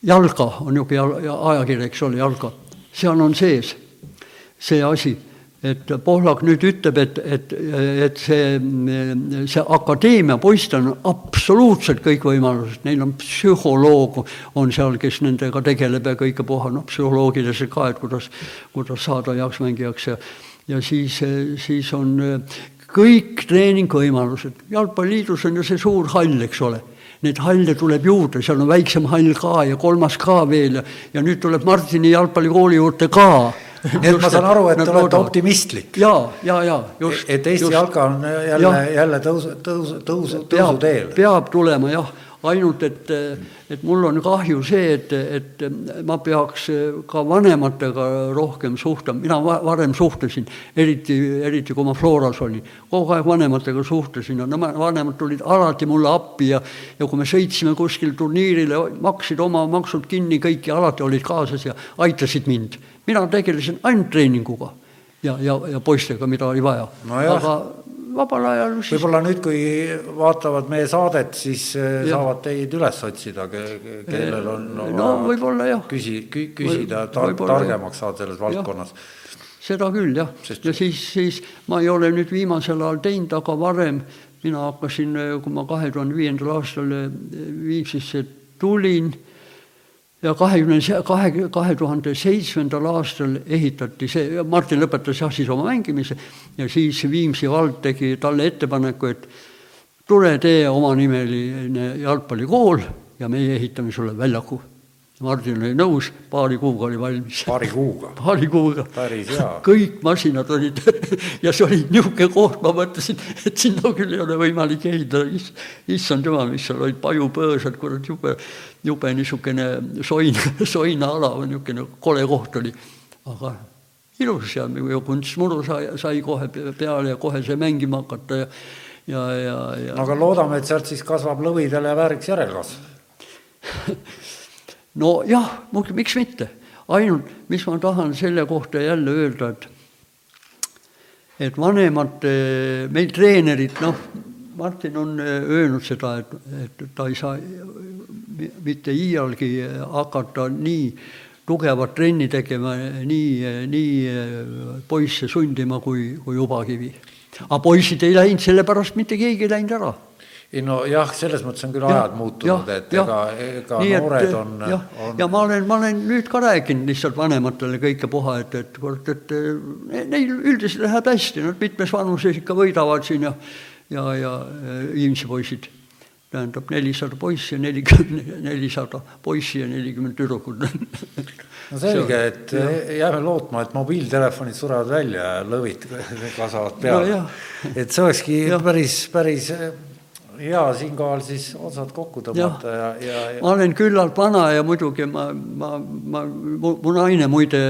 Jalga on niisugune ajakiri, eks ole, Jalga, seal on sees see asi et Pohlak nüüd ütleb, et, et, et see, see akadeemia poistel on absoluutselt kõik võimalused, neil on psühholoog, on seal, kes nendega tegeleb ja kõike puha, noh, psühholoogiliselt ka, et kuidas, kuidas saada heaks mängijaks ja ja siis, siis on kõik treeningvõimalused, jalgpalliliidus on ju see suur hall, eks ole. Neid halle tuleb juurde, seal on väiksem hall ka ja kolmas ka veel ja, ja nüüd tuleb Martini jalgpallikooli juurde ka nii et ma saan aru, et te olete optimistlik. ja, ja, ja just. et Eesti jalka on jälle, jälle tõus, tõus, tõus, tõusuteel. peab tulema jah, ainult et, et mul on kahju see, et, et ma peaks ka vanematega rohkem suhtlema, mina varem suhtlesin, eriti, eriti kui ma Floras olin, kogu aeg vanematega suhtlesin. No vanemad tulid alati mulle appi ja ja kui me sõitsime kuskil turniirile, maksid oma maksud kinni kõik ja alati olid kaasas ja aitasid mind. Mina tegelesin ainult treeninguga ja, ja, ja poistega, mida oli vaja. No. aga vabal ajal siis võib-olla nüüd, kui vaatavad meie saadet, siis eh, ja. saavad teid üles otsida, kellel on no võib-olla jah. küsi, küsida tar, targemaks saada selles valdkonnas. seda küll jah Sest..., ja siis, siis ma ei ole nüüd viimasel ajal teinud, aga varem mina hakkasin, kui ma kahe tuhande viiendal aastal Viimsisse tulin ja kahekümne, kahe, kahe tuhande seitsmendal aastal ehitati see, Martin lõpetas jah siis oma mängimise ja siis Viimsi vald tegi talle ettepaneku, et tule tee omanimeline jalgpallikool ja meie ehitame sulle väljaku Martin oli nõus, paari kuuga oli valmis. paari kuuga? paari kuuga. päris hea. kõik masinad olid ja see oli niisugune koht, ma mõtlesin, et sinna küll ei ole võimalik ehitada, issand jumal, mis seal olid pajupõõsad, kurat, jube, jube niisugune soin, soinaala või niisugune kole koht oli. aga ilus ja kunstmuru sai, sai kohe peale ja kohe sai mängima hakata ja ja, ja, ja. aga loodame, et sealt siis kasvab lõvidele vääriks järelkasv nojah, miks mitte, ainult mis ma tahan selle kohta jälle öelda, et et vanemad, meil treenerid, noh, Martin on öelnud seda, et, et ta ei saa mitte iialgi hakata nii tugevat trenni tegema, nii, nii poisse sundima kui, kui Ubakivi. aga poisid ei läinud, sellepärast mitte keegi ei läinud ära ei no jah, selles mõttes on küll ajad ja, muutunud, et ja, ega, ega nii, noored et, on, on. ja ma olen, ma olen nüüd ka rääkinud lihtsalt vanematele kõike puha, et, et kurat, et neil üldiselt läheb hästi, nad mitmes vanuses ikka võidavad siin ja, ja, ja Viimsi poisid. tähendab nelisada poissi ja nelikümmend, nelisada poissi ja nelikümmend tüdrukut no selge, et ja. jääme lootma, et mobiiltelefonid surevad välja ja lõvid kasvavad peale no,. et see olekski ja. päris, päris ja siinkohal siis otsad kokku tõmmata ja, ja, ja, ja... ma olen küllalt vana ja muidugi ma, ma, ma, mu naine muide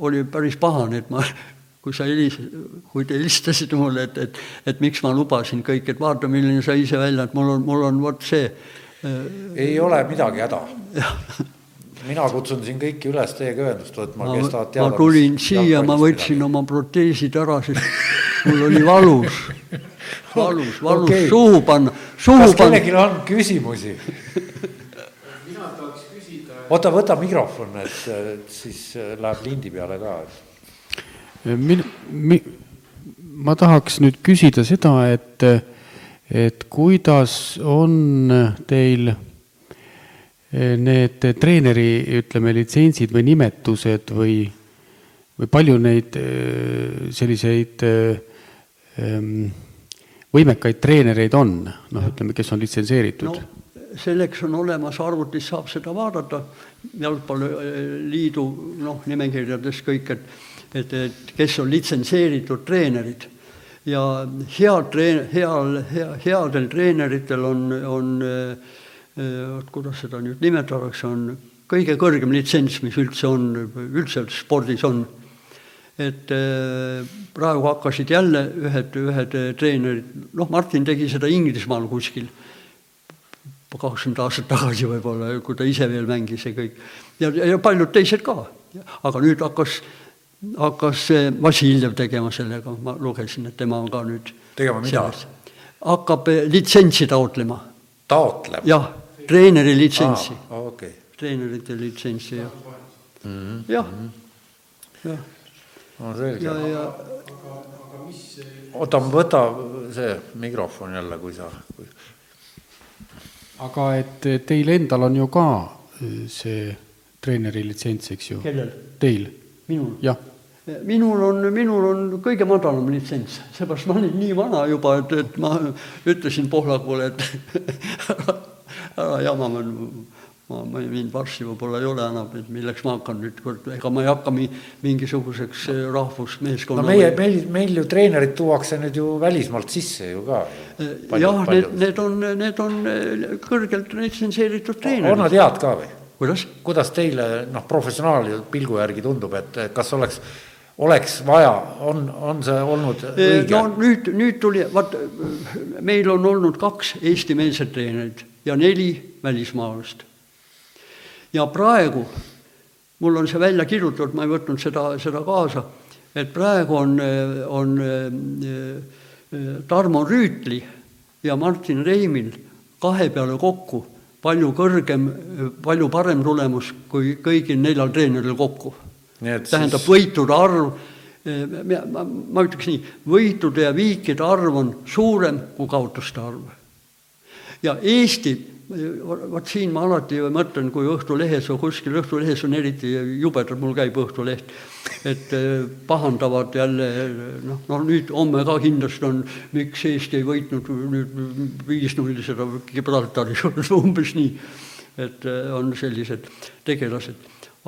oli päris pahane, et ma, kui sa helis-, kui te helistasite mulle, et, et, et miks ma lubasin kõik, et vaata, milline sa ise välja, et mul on, mul on vot see. ei ole midagi häda mina kutsun siin kõiki üles teiega ühendust võtma, kes tahavad teada. ma tulin siia, ma võtsin oma proteesid ära, sest mul oli valus valus, valus okay. suhu panna, suhu kas kellelgi on küsimusi? mina oota, võta mikrofon, et siis läheb lindi peale ka. min-, mi-, ma tahaks nüüd küsida seda, et, et kuidas on teil need treeneri, ütleme, litsentsid või nimetused või, või palju neid selliseid võimekaid treenereid on, noh, ütleme, kes on litsenseeritud no.? selleks on olemas, arvutis saab seda vaadata, jalgpalliliidu noh, nimekirjades kõik, et et, et kes on litsenseeritud treenerid. ja head treen-, heal, hea, headel treeneritel on, on vot kuidas seda nüüd nimetatakse, on kõige kõrgem litsents, mis üldse on, üldse spordis on. Et praegu hakkasid jälle ühed, ühed treenerid, noh, Martin tegi seda Inglismaal kuskil kakskümmend aastat tagasi võib-olla, kui ta ise veel mängis ja kõik. ja, ja paljud teised ka. aga nüüd hakkas, hakkas Vassiljev tegema sellega, ma lugesin, et tema on ka nüüd tegema mida? hakkab litsentsi taotlema. taotleb? jah, treeneri litsentsi ah,. Okay. treenerite litsentsi, jah mm -hmm.. jah, jah. No selge. ja, ja oota, võta see mikrofon jälle, kui sa kui aga et teil endal on ju ka äh, see treeneri litsents, eks ju? Teil. minul? jah. minul on, minul on kõige madalam litsents, seepärast ma olin nii vana juba, et, et ma ütlesin Pohlakule, et ära, ära jama, ma ma, ma mind varsti võib-olla ei ole enam, et milleks ma hakkan nüüd ega ma ei hakka mi, mingisuguseks eh, rahvusmeeskonna no meie, meil, meil ju treenerid tuuakse nüüd ju välismaalt sisse ju ka. Eh, jah, need, need on, need on eh, kõrgelt retsenseeritud treenerid. on nad head ka või? kuidas? kuidas teile noh, professionaali pilgu järgi tundub, et kas oleks oleks vaja, on, on see olnud õige? no nüüd, nüüd tuli, vaat meil on olnud kaks eestimeelset treenerit ja neli välismaalast ja praegu, mul on see välja kirjutatud, ma ei võtnud seda, seda kaasa, et praegu on, on Tarmo Rüütli ja Martin Reimil kahe peale kokku palju kõrgem, palju parem tulemus kui kõigil neljal treeneril kokku. tähendab siis..., võitude arv, ma, ma ütleks nii, võitude ja viikide arv on suurem kui kaotuste arv. ja Eesti vot siin ma alati mõtlen, kui Õhtulehes või kuskil Õhtulehes on eriti jubedalt, mul käib Õhtuleht, et eh, pahandavad jälle noh, no nüüd homme ka kindlasti on, miks Eesti ei võitnud nüüd viis-null seda Gibraltari juures, umbes nii. et eh, on sellised tegelased,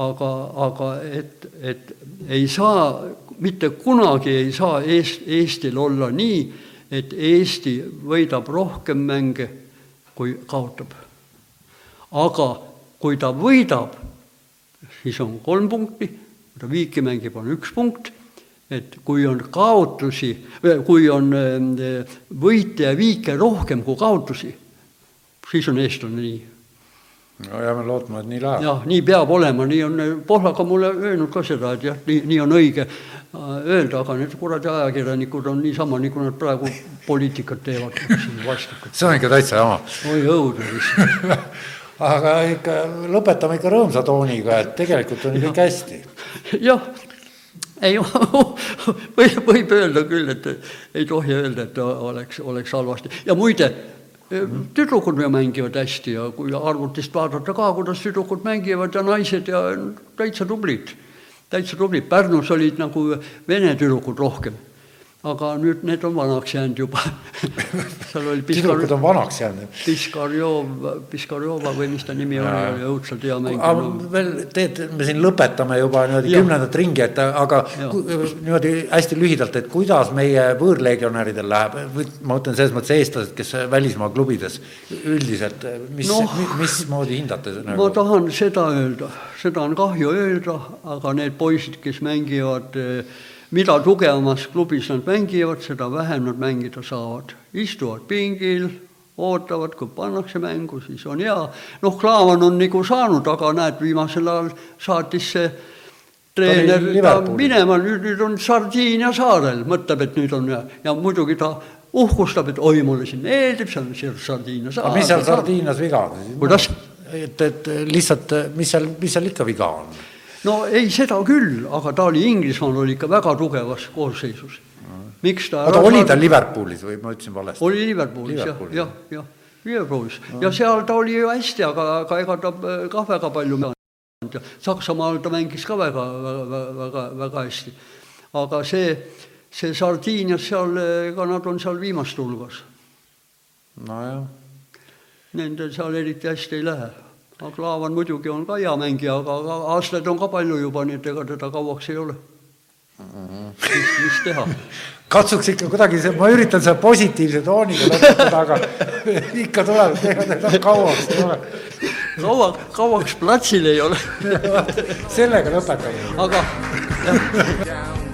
aga, aga et, et ei saa, mitte kunagi ei saa Eest, Eestil olla nii, et Eesti võidab rohkem mänge kui kaotab. aga kui ta võidab, siis on kolm punkti, kui ta viiki mängib, on üks punkt, et kui on kaotusi, kui on eh, võite ja viike rohkem kui kaotusi, siis on eestlane nii no jääme lootma, et nii läheb. jah, nii peab olema, nii on, Pohlak on mulle öelnud ka seda, et jah, nii, nii on õige öelda, aga need kuradi ajakirjanikud on niisama, nagu nad praegu poliitikat teevad, vastikud. see on ikka täitsa jama. oi õudne lihtsalt aga ikka lõpetame ikka rõõmsa tooniga, et tegelikult on kõik hästi. jah, ei võib, võib öelda küll, et ei tohi öelda, et oleks, oleks halvasti ja muide tüdrukud ju mängivad hästi ja kui arvutist vaadata ka, kuidas tüdrukud mängivad ja naised ja täitsa tublid, täitsa tublid, Pärnus olid nagu vene tüdrukud rohkem aga nüüd need on vanaks jäänud juba seal oli Piskar... tüdrukud on vanaks jäänud? Piskarjov, Piskarjova või mis ta nimi ja. oli, oli õudselt hea mäng. veel teed, me siin lõpetame juba niimoodi kümnendat ringi, et aga ja. niimoodi hästi lühidalt, et kuidas meie võõrlegionäridel läheb, ma mõtlen selles mõttes eestlased, kes välismaa klubides üldiselt, mis no,, mismoodi hindate nagu?? ma tahan seda öelda, seda on kahju öelda, aga need poisid, kes mängivad äh, mida tugevamas klubis nad mängivad, seda vähem nad mängida saavad. istuvad pingil, ootavad, kui pannakse mängu, siis on hea. noh, Klaavan on nagu saanud, aga näed, viimasel ajal saatis see treener ta minema, nüüd, nüüd on Sardiinia saarel, mõtleb, et nüüd on ja, ja muidugi ta uhkustab, et oi, mulle siin meeldib, see on Sardiinia saar. mis seal Sardiinias viga on? kuidas? et, et lihtsalt, mis seal, mis seal ikka viga on? No ei, seda küll, aga ta oli Inglismaal oli ikka väga tugevas koosseisus. miks ta oota, oli ta Liverpoolis või ma ütlesin valesti? oli Liverpoolis, jah, jah, jah, Liverpoolis ja seal ta oli ju hästi, aga, aga ega ta äh, kah väga palju mänginud ja Saksamaal ta mängis ka väga, väga, väga, väga hästi. aga see, see Sardiinias seal, ega nad on seal viimaste hulgas. nojah. Nendel seal eriti hästi ei lähe aga Klaavan muidugi on ka hea mängija, aga, aga aastaid on ka palju juba, nii et ega teda kauaks ei ole mm. -hmm. mis, mis teha? katsuks ikka kuidagi ma üritan selle positiivse tooniga lõpetada, aga ikka tuleb, ega teda kauaks ei ole. kaua, kauaks platsil ei ole sellega lõpetame. aga jah